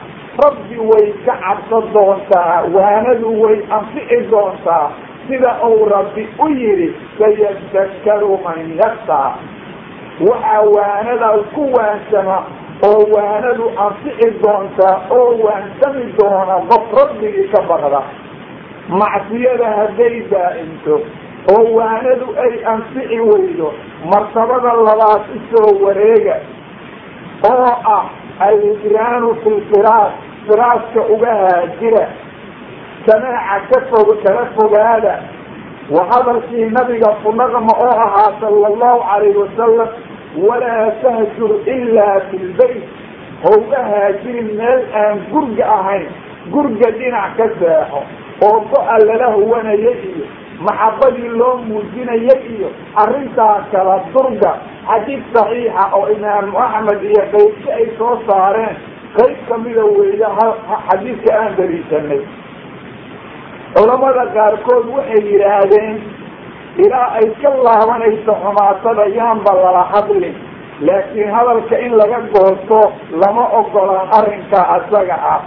Speaker 1: Rabbi way ka cabsan doontaa waanadu way anfici doontaa. Sida uu rabbi u yidhi sayadakaru man yaksaa waxaa waanada ku waansama oo waanadu anfici doontaa oo waansami doona qof rabbigii ka baqda. Macsiyada hadday daa'imto oo waanadu ay anfici weydo martabada labaad u soo wareega oo ah alhijraanu fi lfiraas firaaska uga haajira samaaca ka fog kala fogaada. Wa hadalkii nabiga kunaqma oo ahaa sala allahu calayhi wasalam walaa tahjur ilaa fi lbayt haajirin meel aan gurga ahayn gurga dhinac ka seexo oo go-a lala huwanaya iyo maxabadii loo muujinaya iyo arrintaa kala durga xadiid saxiixa oo imaamu axmed iyo qaybsi ay soo saareen. Qayb kamida weeya xadiidka aan daliishanay culamada qaarkood waxay yidhaahdeen ilaa ay ka laabanayso xumaatada yaanba lala hadlin laakiin hadalka in laga goosto lama ogolaan arrinkaa asaga ah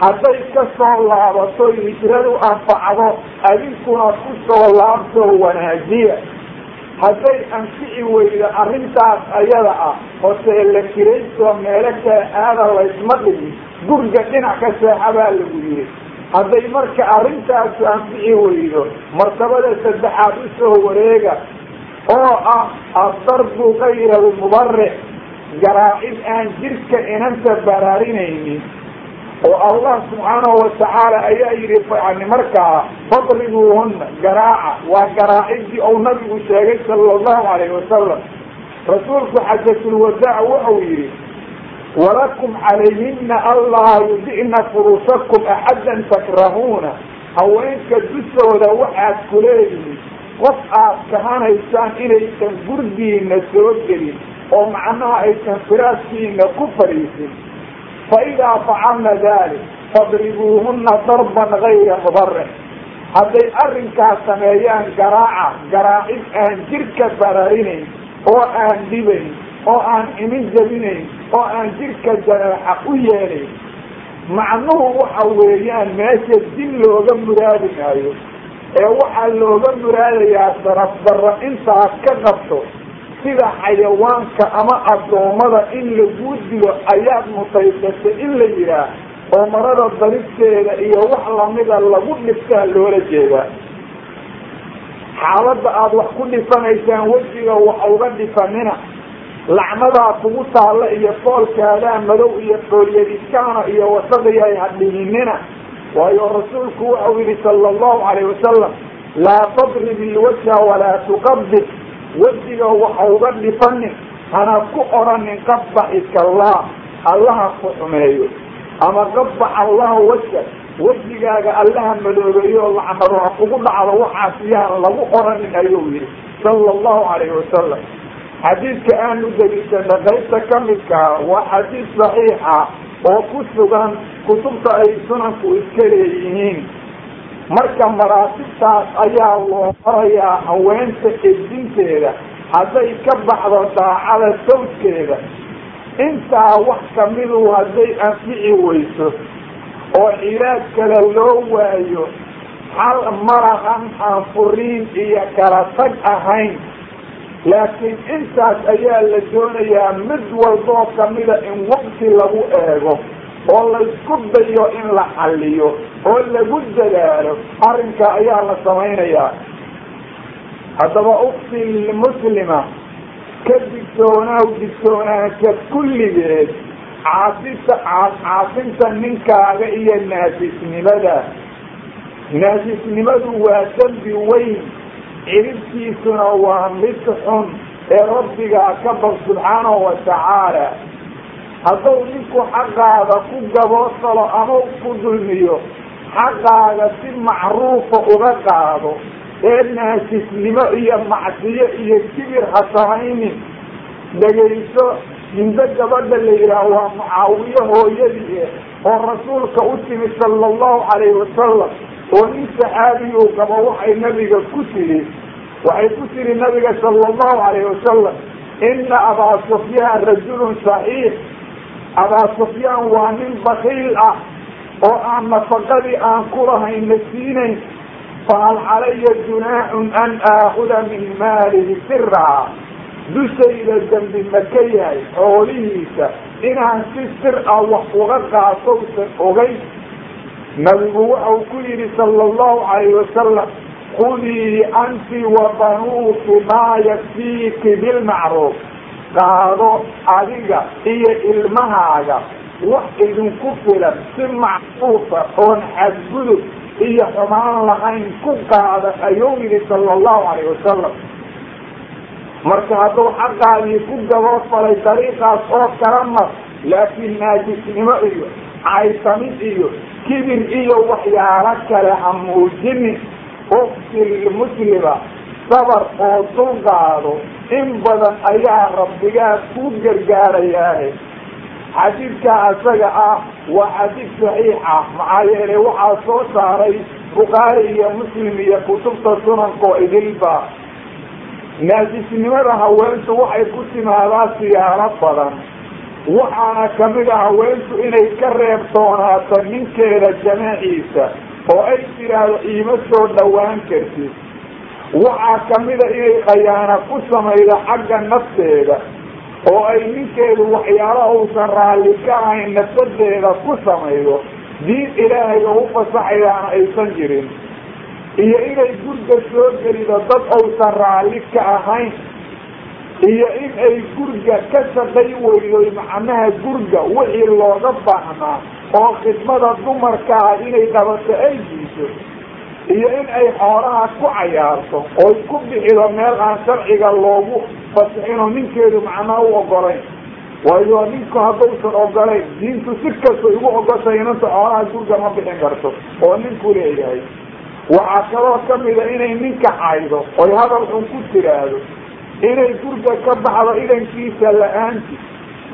Speaker 1: hadday ka soo laabato hijradu anfacdo adinkuna ku soo laabtoo wanaajiya. Hadday anfici weydo arrintaas ayada ah hosee la kirayso meelo kale aada laysma dhigin guriga dhinac ka seexa baa lagu yiri hadday marka arrintaasu anfici weydo martabada saddexaad u soo wareega oo ah addarbu kayra lmubarix garaacid aan jirka inanta baraarinaynin oo allah subxaanahu watacaala ayaa yidhi yani markaa fadribuuhuna garaaca waa garaacidii ou nabigu sheegay sala allahu alayhi wasalam rasuulku xajatulwadaac wuxuu yidhi walakum calayhina allaa yudi'na furuusakum axadan takrahuuna haweenka dushooda waxaad ku leedihiin qof aad kahanaysaan inaysan gurdiina soo gelin oo macnaha aysan firaaskiina ku fadhiisin fa idaa facalna dalik fadribuuhuna darban gayra mubarix hadday arrinkaas sameeyaan garaaca garaacid aan jirka bararinayn oo aan dhibayn oo aan imin jabinayn oo aan jirka jareexa u yeelayn macnuhu waxa weeyaan meesha dil looga muraadi maayo ee waxaa looga muraadayaa saraf darra intaad ka qabto sida xayawaanka ama addoommada in lagu dilo ayaad mutaysatay in la yidhaah oo marada daristeeda iyo wax lamida lagu dhiftaa loola jeedaa. Xaaladda aada wax ku dhifanaysaan wejiga wax uga dhifanina. Lacnadaa kugu taalla iyo foolkaadaa madow iyo foolyadiskaana iyo wasaqiyay hadhihinina waayo rasuulku wuxuu yihi sala allahu calayh wasalam laa tadrib ilwajha walaa tuqabid wejiga waxa uga dhifanin hana ku oranin qabaxika allah allaha ku xumeeyo. Ama qabax allahu wajha wejigaaga allaha madoobeeyo lacnado ha kugu dhacdo waxaas yaan lagu oranin ayuu yihi sala allahu calayhi wasalam xadiidka aanu deliishana qaybta kamidkaa waa xadiid saxiixa oo ku sugan kutubta ay sunanku iska leeyihiin marka maraatibtaas ayaa loo marayaa haweenta edinteeda hadday ka baxdo daacada sawjkeeda intaa wax kamidu hadday anfici weyso oo cilaaj kale loo waayo hal marahan aan furiin iyo kala tag ahayn. Laakiin intaas ayaa la doonayaa mid walboo kamida in waqti lagu eego oo laysku dayo in la xalliyo oo lagu dadaalo arrinka ayaa la samaynayaa. Haddaba ukti muslima ka digtoonaaw digtoonaanka kulligeed caasita caasinta ninkaaga iyo naasisnimada naasisnimadu waa dembi weyn ciribtiisuna waa mid xun ee rabbigaa ka baq subxaanahu watacaala hadduu ninku xaqaada ku gaboosalo ama ku dulmiyo xaqaaga si macruufa uga qaado ee naasisnimo iyo macsiyo iyo kibir ha samaynin dhegayso hindo gabadha la yidhaah waa mucaawiye hooyadii oo rasuulka u timi sala allahu calayhi wasalam oo nin saxaabiyu qabo waxay nabiga ku tiri waxay ku tiri nabiga sala allahu calayhi wasalam ina abaa sufyaan rajulun saxiix abaa sufyaan waa nin bakiil ah oo aan nafaqadii aan kulahayn na siinayn fahal calaya junaaxun an aakuda min maalihi siraa dushayda dembi ma ka yahay xoolihiisa. Inaan si sir ah wax uga qaatowsan ogay. Nabigu waxau ku yidhi sala allahu calayhi wasalam khudii anti wa banuuki maa yakfiiki bilmacruuf qaado adiga iyo ilmahaaga. Wax idinku filan si macruufa oon xadgudub iyo xumaan lahayn ku qaada ayuu yidhi sala allahu calayhi wasalam marka hadduu xaqaadii ku gaboofalay dariiqaas oo kala mar laakiin naajisnimo iyo caysamid iyo kibir iyo waxyaalo kale ha muujinin. Uktil muslima sabar oo dulqaado in badan ayaa rabbigaa ku gargaarayaahe xadiidkaa isaga ah waa xadiid saxiixa maxaa yeelay waxaa soo saaray bukhaari iyo muslim iyo kutubta sunanka oo idilba. Naajisnimada haweentu waxay ku timaadaa siyaalo badan. Waxaana ka mid a haweentu inay ka reebtoonaato ninkeeda jamaciisa oo ay tidhaahdo iima soo dhawaan kartid waxaa kamida inay khayaana ku samaydo xagga nafteeda oo ay ninkeedu waxyaala uusan raalli ka ahayn nafadeeda ku samaydo diin ilaahayga u fasaxayaana aysan jirin. Iyo inay gurga soo gelido dad uusan raalli ka ahayn. Iyo in ay gurga ka shaqay weydo macnaha gurga wixii looga baahnaa oo khidmada dumarka ah inay qabato ay diiso iyo in ay xoolaha ku cayaarto oo ku bixido meel aan sharciga loogu fasixinoo ninkeedu macnaha u ogolayn waayo ninku haddausan ogolayn diintu si kasta igu ogoshay inanta xoolaha gurga ma bixin karto oo ninku leeyahay. Waxaa kaloo kamida inay ninka caydo oy hadal xun ku tiraahdo inay gurga ka baxdo idankiisa la'aanti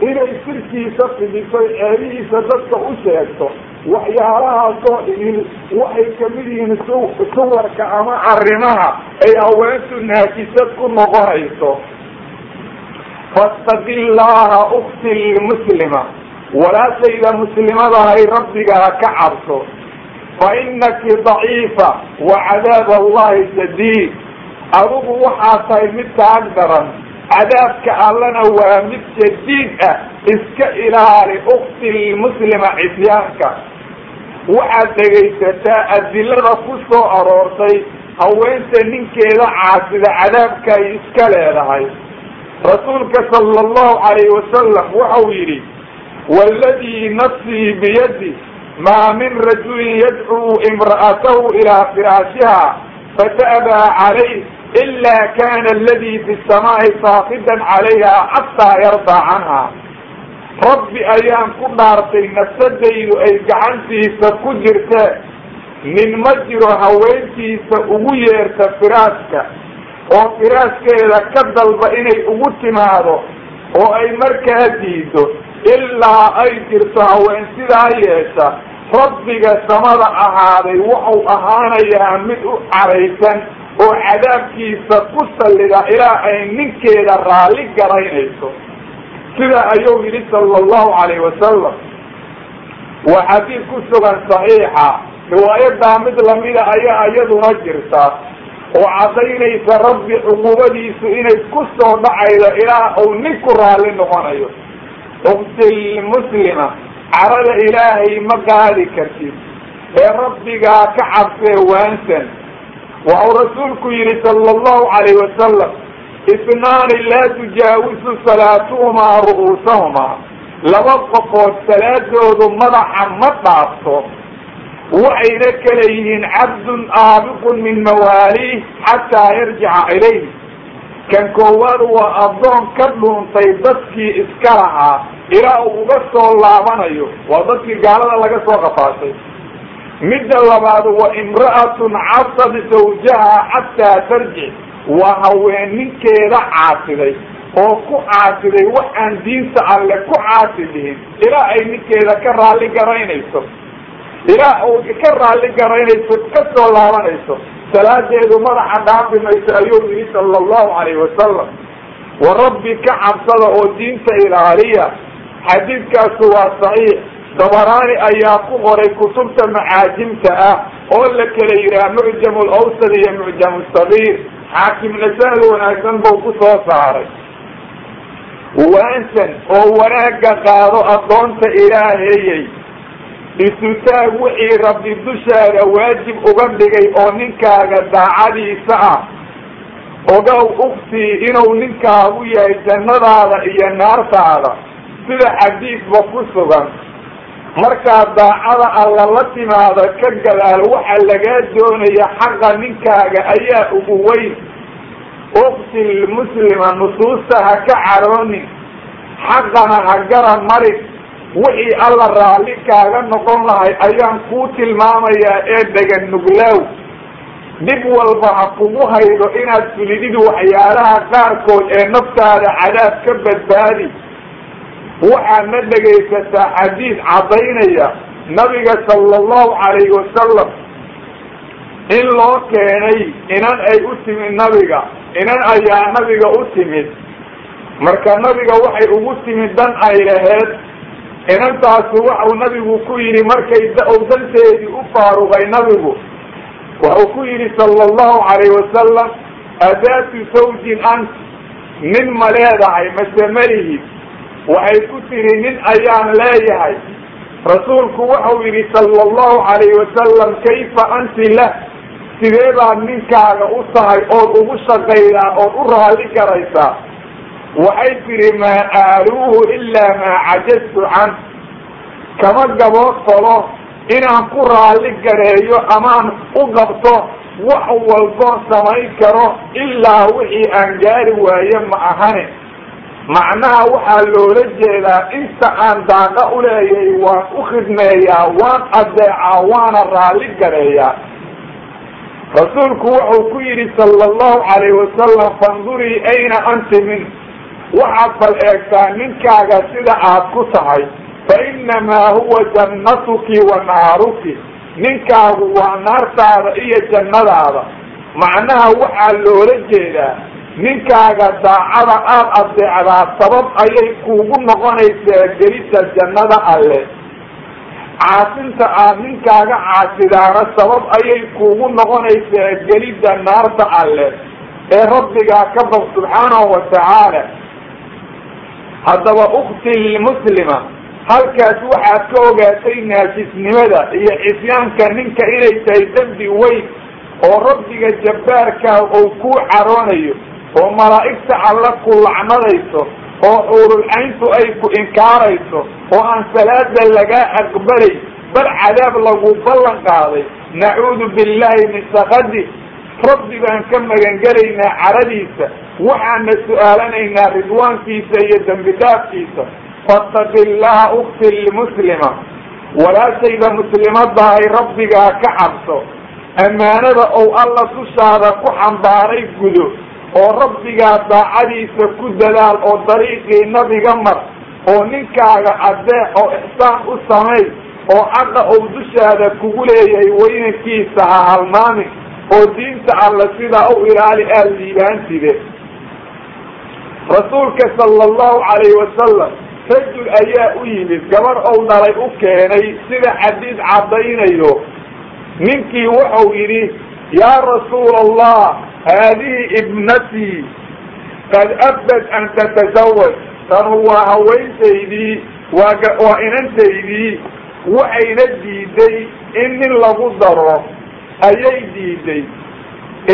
Speaker 1: inay sirkiisa fidiso ceebihiisa dadka u sheegto waxyaalahaasoo idil waxay ka mid yihiin su suwarka ama arrimaha ay haweentu naajisad ku noqonayso fastaqi llaha ukti lmuslima. Walaashayda muslimadahay rabbigaa ka cabso. Fa inaki daciifa wa cadaab allahi shadiid. Adigu waxaa tahay mid taag daran. Cadaabka allana waa mid shadiid ah. Iska ilaali ukti lmuslima cisyaanka waxaad dhegaysataa adilada ku soo aroortay haweenta ninkeeda caasida cadaabka ay iska leedahay. Rasuulka sala allahu calayhi wasalam waxau yidhi waaladii nafsii biyadi maa min rajulin yadcuu imra'atahu ilaa firaashiha fata'baa calayh ila kana aladi fi samaa'i saaqidan calayha xataa yardaa canha rabbi ayaan ku dhaartay nafsadaydu ay gacantiisa ku jirtee nin ma jiro haweentiisa ugu yeerta firaaska oo firaaskeeda ka dalba inay ugu timaado oo ay markaa diido ilaa ay jirto haween sidaa yeesha rabbiga samada ahaaday wuxuu ahaanayaa mid u caraysan oo cadaabkiisa ku sallida ilaa ay ninkeeda raalli garaynayso sidaa ayuu yidhi sala allahu calayhi wasalam waa xadiid ku sugan saxiixa. Riwaayadaa mid lamida ayaa iyaduna jirta. Oo caddaynaysa rabbi cuqubadiisu inay ku soo dhacaydo ilaa uu ninku raalli noqonayo. Uktilmuslima carada ilaahay ma qaadi kartid. Ee rabbigaa ka cabsee waansan. Waxau rasuulku yihi sala allahu calayh wasalam isnaani laa tujaawisu salaatuhumaa ru'uusahumaa laba qofood salaadoodu madaxa ma dhaafto. Waxayna kala yihiin cabdun aabiqun min mawaaliih xataa yarjica ilayh. Kan koowaad waa addoon ka dhuuntay dadkii iska lahaa ilaa uu uga soo laabanayo. Waa dadkii gaalada laga soo qafaashay midda labaad waa imra'atun casad zawjaha xataa tarjic waa haween ninkeeda caasiday oo ku caasiday wax aan diinta alle ku caasi dhihin. Ilaa ay ninkeeda ka raalli garaynayso. Ilaa uu ka raalli garaynayso ka soo laabanayso. Salaadeedu madaxa dhaafi mayso ayuu yihi sala allahu calayhi wasalam wa rabbi ka cabsada oo diinta ilaaliya. Xadiidkaasu waa saxiix. Dabaraani ayaa ku qoray kutubta macaajimta ah oo la kala yidhaha mucjam lawsad iyo mucjam sagiir xaakimna sanad wanaagsan buu ku soo saaray waansan oo wanaagga qaado addoonta ilaahayey isutaag wixii rabbi dushaada waajib uga dhigay oo ninkaaga daacadiisa ah ogow ugtii inuu ninkaagu yahay jannadaada iyo naartaada sida xadiidba ku sugan markaad daacada alla la timaada ka gadaal waxa lagaa doonaya xaqa ninkaaga ayaa ugu weyn. Uktil muslima nusuusta ha ka caroonin xaqana ha gara marin. Wixii alla raalli kaaga noqon lahay ayaan kuu tilmaamayaa ee dhegan nuglaaw dhib walba ha kugu haydo inaad fulidid waxyaalaha qaarkood ee naftaada cadaab ka badbaadi waxaad na dhegaysataa xadiid caddaynaya nabiga sala allahu calayhi wasalam in loo keenay inan ay u timid nabiga inan ayaa nabiga u timid. Marka nabiga waxay ugu timid dan ay laheed inantaasi waxau nabigu ku yidhi markay u u faaruqay nabigu waxau ku yidhi sala allahu calayhi wasalam adaatu sawjin ant nin ma leedahay mase malihid waxay ku tihi nin ayaan leeyahay. Rasuulku wuxuu yidhi sala allahu calayhi wasalam kayfa anti lah? Sidee baad ninkaaga u tahay ood ugu shaqaydaa ood u raalli garaysaa waxay tihi maa aaluuhu ilaa maa cajaztu can kama gabood falo inaan ku raalli gareeyo amaan u qabto wax walbo samayn karo ilaa wixii aan gaari waaye ma ahane macnaha waxaa loola jeedaa inta aan daaqa u leeyahay waan u khidmeeyaa waan adeecaa waana raalli gareeyaa. Rasuulku wuxuu ku yidhi sala allahu calayhi wasalam fandurii ayna anti min waxaad bal eegtaa ninkaaga sida aad ku tahay. Fa innamaa huwa jannatuki wa naaruki. Ninkaagu waa naartaada iyo jannadaada. Macnaha waxaa loola jeedaa ninkaaga daacada aad adeecdaa sabab ayay kuugu noqonaysaa gelidda jannada alle. Caasinta aad ninkaaga caasidaana sabab ayay kuugu noqonaysaa gelidda naarta alle ee rabbigaa ka baq subxaanahu watacaala haddaba ukti muslima halkaas waxaad ka ogaatay naajisnimada iyo cisyaanka ninka inay tahay dembi weyn oo rabbiga jabbaarkaa uu kuu caroonayo oo malaa'igta alla ku lacnadayso oo xuurulcayntu ay ku inkaarayso oo aan salaada lagaa aqbalay bal cadaab lagu ballan qaaday. Nacuudu billahi min sakadi rabbi baan ka magangelaynaa caradiisa waxaana su'aalanaynaa ridwaankiisa iyo dembi dhaafkiisa fattaqi illaha ukti lmuslima walaashayda muslimadahay rabbigaa ka cabso. Ammaanada ou alla dushaada ku xambaaray gudo oo rabbigaa daacadiisa ku dadaal oo dariiqii nabiga mar oo ninkaaga adeec oo ixsaan u samay oo xaqa ou dushaada kugu leeyahay weynankiisa ha halmaamin oo diinta alla sidaa u ilaali aad liibaantide. Rasuulka sala allahu calayhi wasalam rajul ayaa u yimid gabar ou dhalay u keenay sida xadiid caddaynayo ninkii wuxuu yidhi yaa rasuula allah haadihi ibnatii qad abad an tatasawaj tanu waa haweentaydii waa waa inantaydii waxayna diiday in nin lagu daro ayay diiday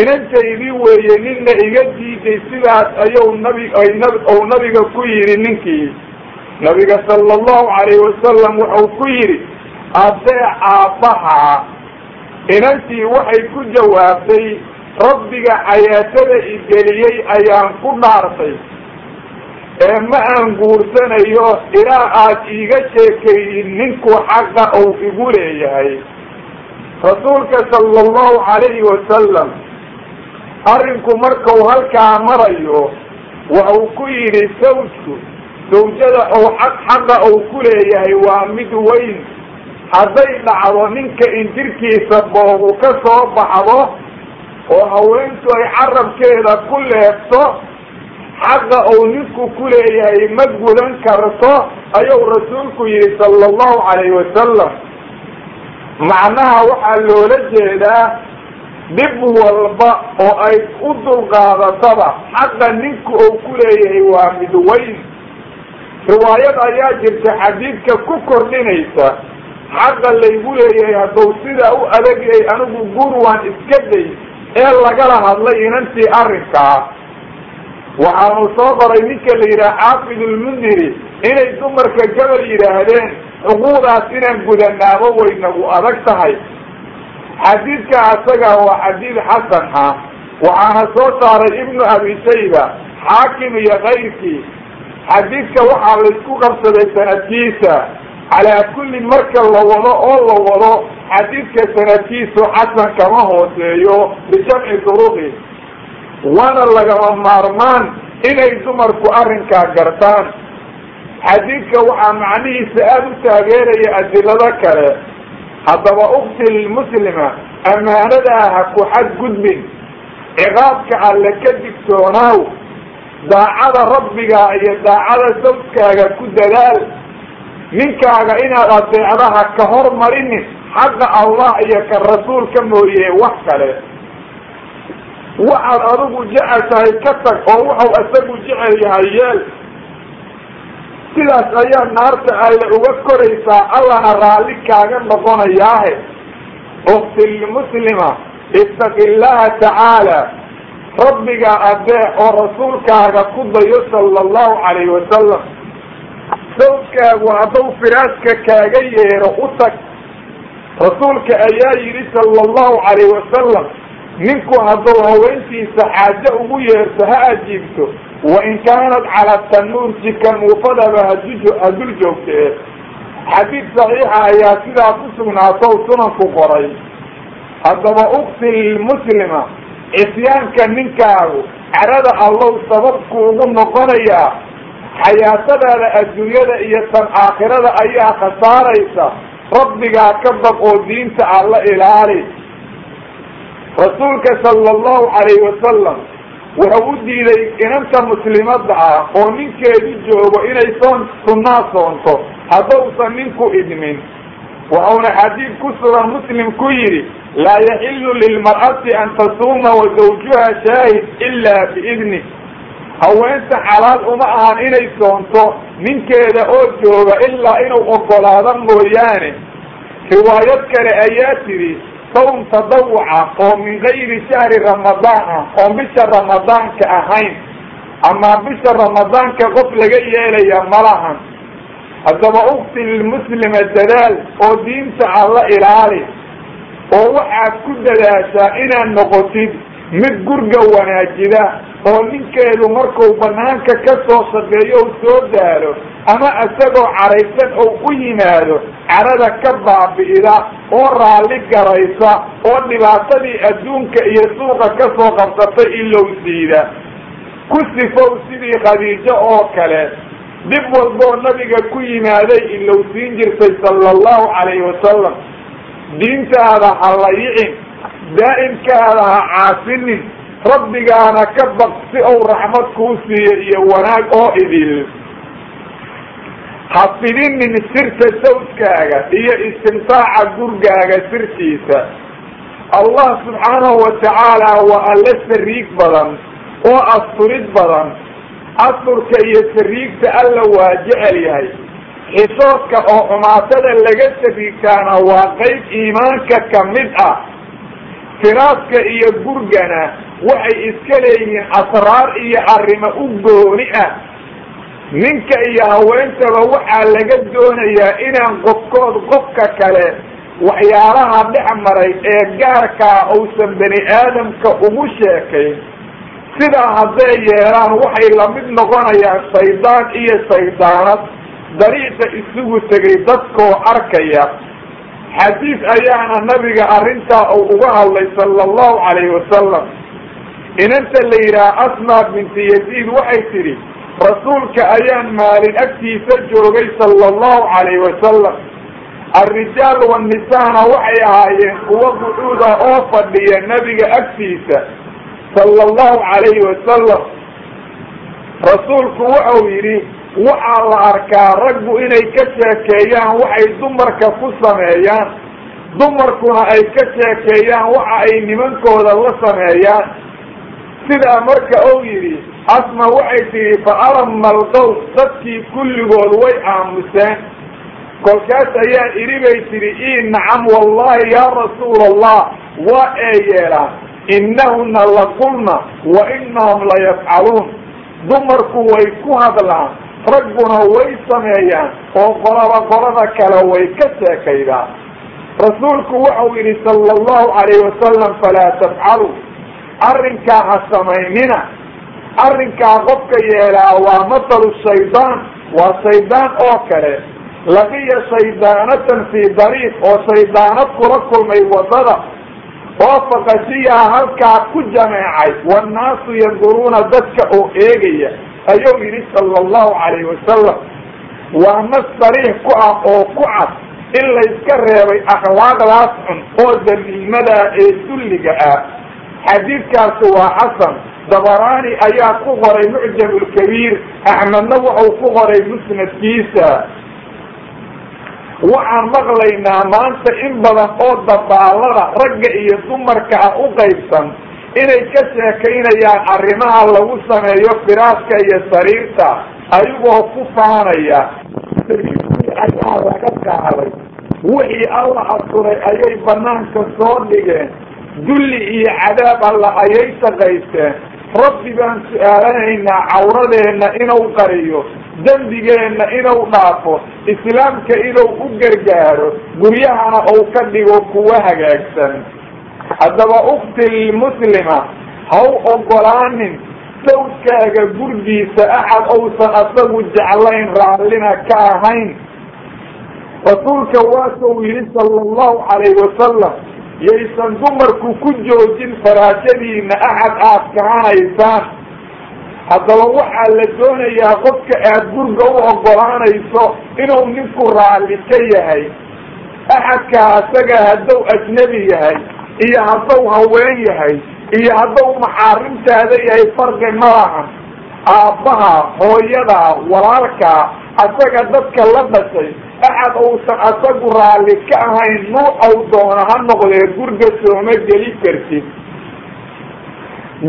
Speaker 1: inantaydii weeye ninna iga diiday sidaas ayuu nab ou nabiga ku yidhi ninkii nabiga sala allahu calayhi wasalam wuxuu ku yidhi adeec aabbaha inantii waxay ku jawaabtay rabbiga xayaatada igeliyey ayaan ku dhaartay ee ma aan guursanayo ilaa aad iiga sheekaynin ninku xaqa uu igu leeyahay. Rasuulka sala allahu calayhi wasalam arrinku markau halkaa marayo wuxuu ku yidhi sawjku sawjada ou xaq xaqa uu ku leeyahay waa mid weyn hadday dhacdo ninka in jirkiisa boogu ka soo baxdo oo haweentu ay carabkeeda ku leefto xaqa uu ninku ku leeyahay ma gudan karto ayuu rasuulku yidhi sala allahu calayhi wasalam macnaha waxaa loola jeedaa dhib walba oo ay u dulqaadataba xaqa ninku uu ku leeyahay waa mid weyn. Riwaayad ayaa jirta xadiidka ku kordhinaysa xaqa laygu leeyahay hadduu sidaa u adag yahay anigu guur waan iska day ee lagala hadlay inantii arrinkaa waxaanu soo qoray ninka la yidhaha xaafid ulmundiri inay dumarka gabal yidhaahdeen xuquuqdaas inaan gudanaabo way nagu adag tahay. Xadiidka asaga waa xadiid xasan ah waxaana soo saaray ibnu abi shayba xaakim iyo kayrkii xadiidka waxaa laysku qabsaday sanadkiisa calaa kulli marka la wado oo la wado xadiidka sanadkiisu xasan kama hooseeyo bijamci duruqi waana lagama maarmaan inay dumarku arrinkaa gartaan. Xadiidka waxaa macnihiisa aada u taageeraya adilado kale. Haddaba ukti lmuslima ammaanadaa ha ku xadgudbin. Ciqaabka alle ka digtoonaaw daacada rabbiga iyo daacada sawjkaaga ku dadaal ninkaaga inaad adeecdaha ka hormarinin xaqa allah iyo ka rasuulka mooye wax kale. Waxaad adigu jecel tahay ka tag oo wuxuu isagu jecel yahay yeel. Sidaas ayaa naarta alle uga koraysaa allana raalli kaaga noqonayaahe. Uktilmuslima istaqi llaha tacaala rabbigaa adee oo rasuulkaaga ku dayo sala allahu calayhi wasalam sawdkaagu hadduu firaaska kaaga yeero u tag. Rasuulka ayaa yidhi sala allahu calayhi wasalam ninku hadduu haweentiisa xaajo ugu yeerto ha ajiibto. Wain kaanat cala tanuur jika muufadaba hadu hadul joogtee xadiid saxiixa ayaa sidaa ku sugnaato sunanku qoray. Haddaba ukti lilmuslima cisyaanka ninkaagu carada allow sababku ugu noqonayaa xayaatadaada adduunyada iyo tan aakhirada ayaa khasaaraysa. Rabbigaa ka baq oo diinta alla ilaali. Rasuulka sala allahu calayhi wasalam wuxuu u diiday inanta muslimada ah oo ninkeedu joogo inay soon sunnaa soonto haddausan ninku idmin. Wuxuuna xadiid ku sugan muslim ku yidhi laa yaxilu lilmar'ati an tasuuma wa zawjuha shaahid ilaa biidni haweenta xalaal uma ahan inay soonto ninkeeda oo jooga ilaa inuu ogolaado mooyaane. Riwaayad kale ayaa tidhi sawm tadawuca oo min gayri shahri ramadaan ah oon bisha ramadaanka ahayn. Amaa bisha ramadaanka qof laga yeelaya malahan haddaba ukti lilmuslima dadaal oo diinta alla ilaali oo waxaad ku dadaashaa inaad noqotid mid gurga wanaajida oo ninkeedu markuu banaanka ka soo shaqeeyo u soo daalo ama isagoo caraysan oo u yimaado carada ka baabi'ida oo raalli garaysa oo dhibaatadii adduunka iyo suuqa ka soo qabsatay ilowsiida ku sifow sidii khadiijo oo kale. Dhib walboo nabiga ku yimaaday ilowsiin jirtay sala allahu calayhi wasalam diintaada ha layicin daa'imkaada ha caasinin rabbigaana ka baq si uu raxmad kuu siiyo iyo wanaag oo idil ha fidinin sirta sawdkaaga iyo istimtaaca gurgaaga sirtiisa allah subxaanahu watacaala waa alle sariig badan oo asturid badan asturka iyo sariigta alla waa jecel yahay xisoodka oo xumaatada laga sariigtaana waa qayb iimaanka ka mid ah firaaska iyo gurgana waxay iska leeyihiin asraar iyo arrimo u gooni ah. Ninka iyo haweentaba waxaa laga doonayaa inaan qofkood qofka kale waxyaalaha dhex maray ee gaarkaa uusan bani aadamka ugu sheekayn. Sidaa hadday yeelaan waxay la mid noqonayaan shaydaan iyo shaydaanad dariiqa isugu tegay dadkoo arkaya xadiid ayaana nabiga arrintaa uu uga hadlay sala allahu calayhi wasalam inanta la yidhaha asmaa binti yaziid waxay tidhi rasuulka ayaan maalin agtiisa joogay sala allahu calayhi wasalam alrijaal wannisaana waxay ahaayeen kuwa qucuuda oo fadhiya nabiga agtiisa sala allahu calayhi wasalam rasuulku wuxuu yidhi waxaa la arkaa raggu inay ka sheekeeyaan waxay dumarka ku sameeyaan. Dumarkuna ay ka sheekeeyaan waxa ay nimankooda la sameeyaan. Sidaa marka uu yidhi asma waxay tihi fa alama alqow dadkii kulligood way aamuseen. Kolkaas ayaa idhi bay tidhi i nacam wallahi yaa rasuula allah waa ee yeelaan. Innahuna laqulna wa inahum layafcaluun dumarku way ku hadlaan ragguna way sameeyaan oo qolaba qolada kale way ka sheekaydaan. Rasuulku wuxuu yidhi sala allahu calayhi wasalam falaa tafcalu arrinkaa ha samaynina. Arrinkaa qofka yeelaa waa mathalu shaydaan waa shaydaan oo kale. Laqiya shaydaanatan fii dariiq oo shaydaanad kula kulmay waddada oo faqashiyaa halkaa ku jameecay wannaasu yanduruuna dadka oo eegaya ayuu yidhi sala allahu calayhi wasalam waa nas sariix ku ah oo ku cad in layska reebay akhlaaqdaas xun oo damiimadaa ee dulliga ah. Xadiidkaasi waa xasan. Dabaraani ayaa ku qoray mucjam lkabiir axmedna wuxuu ku qoray musnadkiisa. Waxaan maqlaynaa maanta in badan oo dabaalada ragga iyo dumarka ah u qaybsan inay ka sheekaynayaan arrimaha lagu sameeyo firaaska iyo sariirta ayagoo ku faanaya. Ayaa laga qaaday wixii alla asturay ayay banaanka soo dhigeen. Dulli iyo cadaab alla ayay shaqaysteen rabbi baan su'aalanaynaa cawradeenna inuu qariyo dembigeenna inuu dhaafo islaamka inuu u gargaaro guryahana uu ka dhigo kuwa hagaagsan haddaba ukti muslima ha u ogolaanin sawdkaaga gurdiisa axad uusan asagu jeclayn raallina ka ahayn. Rasuulka waasuu yidhi sala allahu calayhi wasalam yaysan dumarku ku joojin faraashadiina axad aad kahanaysaan haddaba waxaa la doonayaa qofka aad gurga u ogolaanayso inuu ninku raalli ka yahay. Axadkaa asaga hadduu ajnebi yahay iyo hadduu haween yahay iyo hadduu maxaarimtaada yahay farqi ma lahan. Aabbaha hooyada walaalka asaga dadka la dhashay axad uusan asagu raalli ka ahayn nuucow doona ha noqdee gurga sooma geli kartid.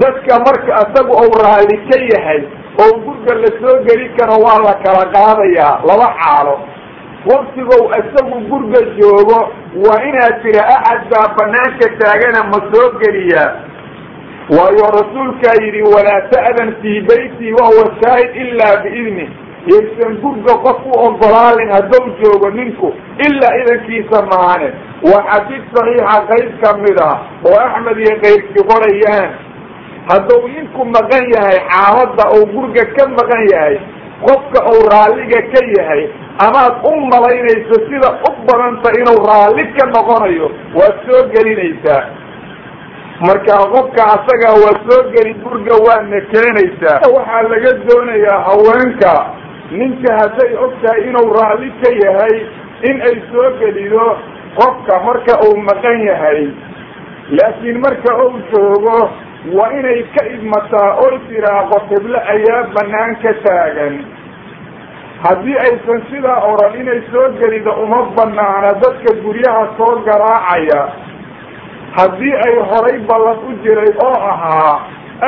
Speaker 1: Dadka marka asagu ou raalli ka yahay oo gurga la soo geli karo waa la kala qaadayaa laba xaalo waktigow isagu gurga joogo waa inaad tira axad baa banaanka taagana ma soo geliyaa. Waayo rasuulkaa yidhi walaa ta'dan fii beyti wahuwa shaahid ilaa biidni. Yaysan gurga qof u ogolaalin hadduu joogo ninku ilaa idankiisa maane waa xadiid saxiixa qayb ka mid ah oo axmed iyo qaybki qorayaan. Hadduu ninku maqan yahay xaaladda uu gurga ka maqan yahay qofka uu raalliga ka yahay amaad u malaynayso sida u badanta inuu raalli ka noqonayo waad soo gelinaysaa. Marka qofka asaga waa soo geli gurga waadna keenaysaa. Waxaa laga doonayaa haweenka ninka hadday og tahay inuu raalli ka yahay in ay soo gelido qofka marka uu maqan yahay. Laakiin marka uu joogo waa inay ka idmataa oo tiraaqo qiblo ayaa banaan ka taagan. Haddii aysan sidaa odhan inay soo gelida uma banaana dadka guryaha soo garaacaya. Haddii ay horay ballan u jiray oo ahaa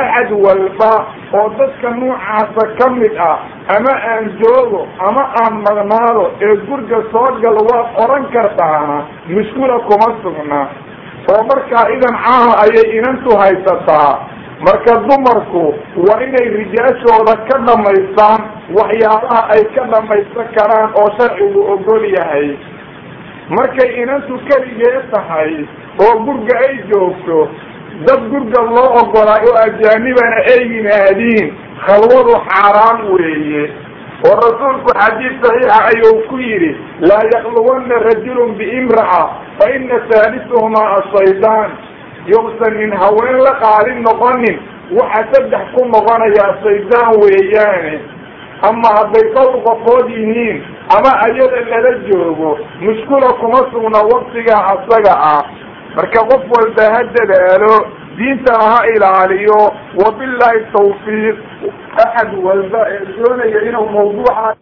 Speaker 1: axad walba oo dadka noocaasa ka mid ah ama aan joogo ama aan maqnaado ee gurga soo gal waad odhan kartaana mushkula kuma sugna oo markaa idan caama ayay inantu haysataa marka dumarku waa inay rijaashooda ka dhamaystaan waxyaabaha ay ka dhamaysan karaan oo sharcigu ogol yahay. Markay inantu keligee tahay oo gurga ay joogto dad gurga loo ogolaa oo ajaanibana ay yimaadiin khalwadu xaaraan weeye oo rasuulku xadiid saxiixa ayuu ku yidhi laa yakluwanna rajulun biimra'a fa ina saalisuhumaa ashaydaan yuusan nin haween la qaalin noqonin waxa saddex ku noqonayaa shaydaan weeyaane. Ama hadday dhowr qofood yihiin ama ayada lala joogo mushkula kuma sugna waktigaa asaga ah. Marka qof walba ha dadaalo diintana ha ilaaliyo wabillahi tawfiiq. Axad walba ee doonaya inuu mawduuca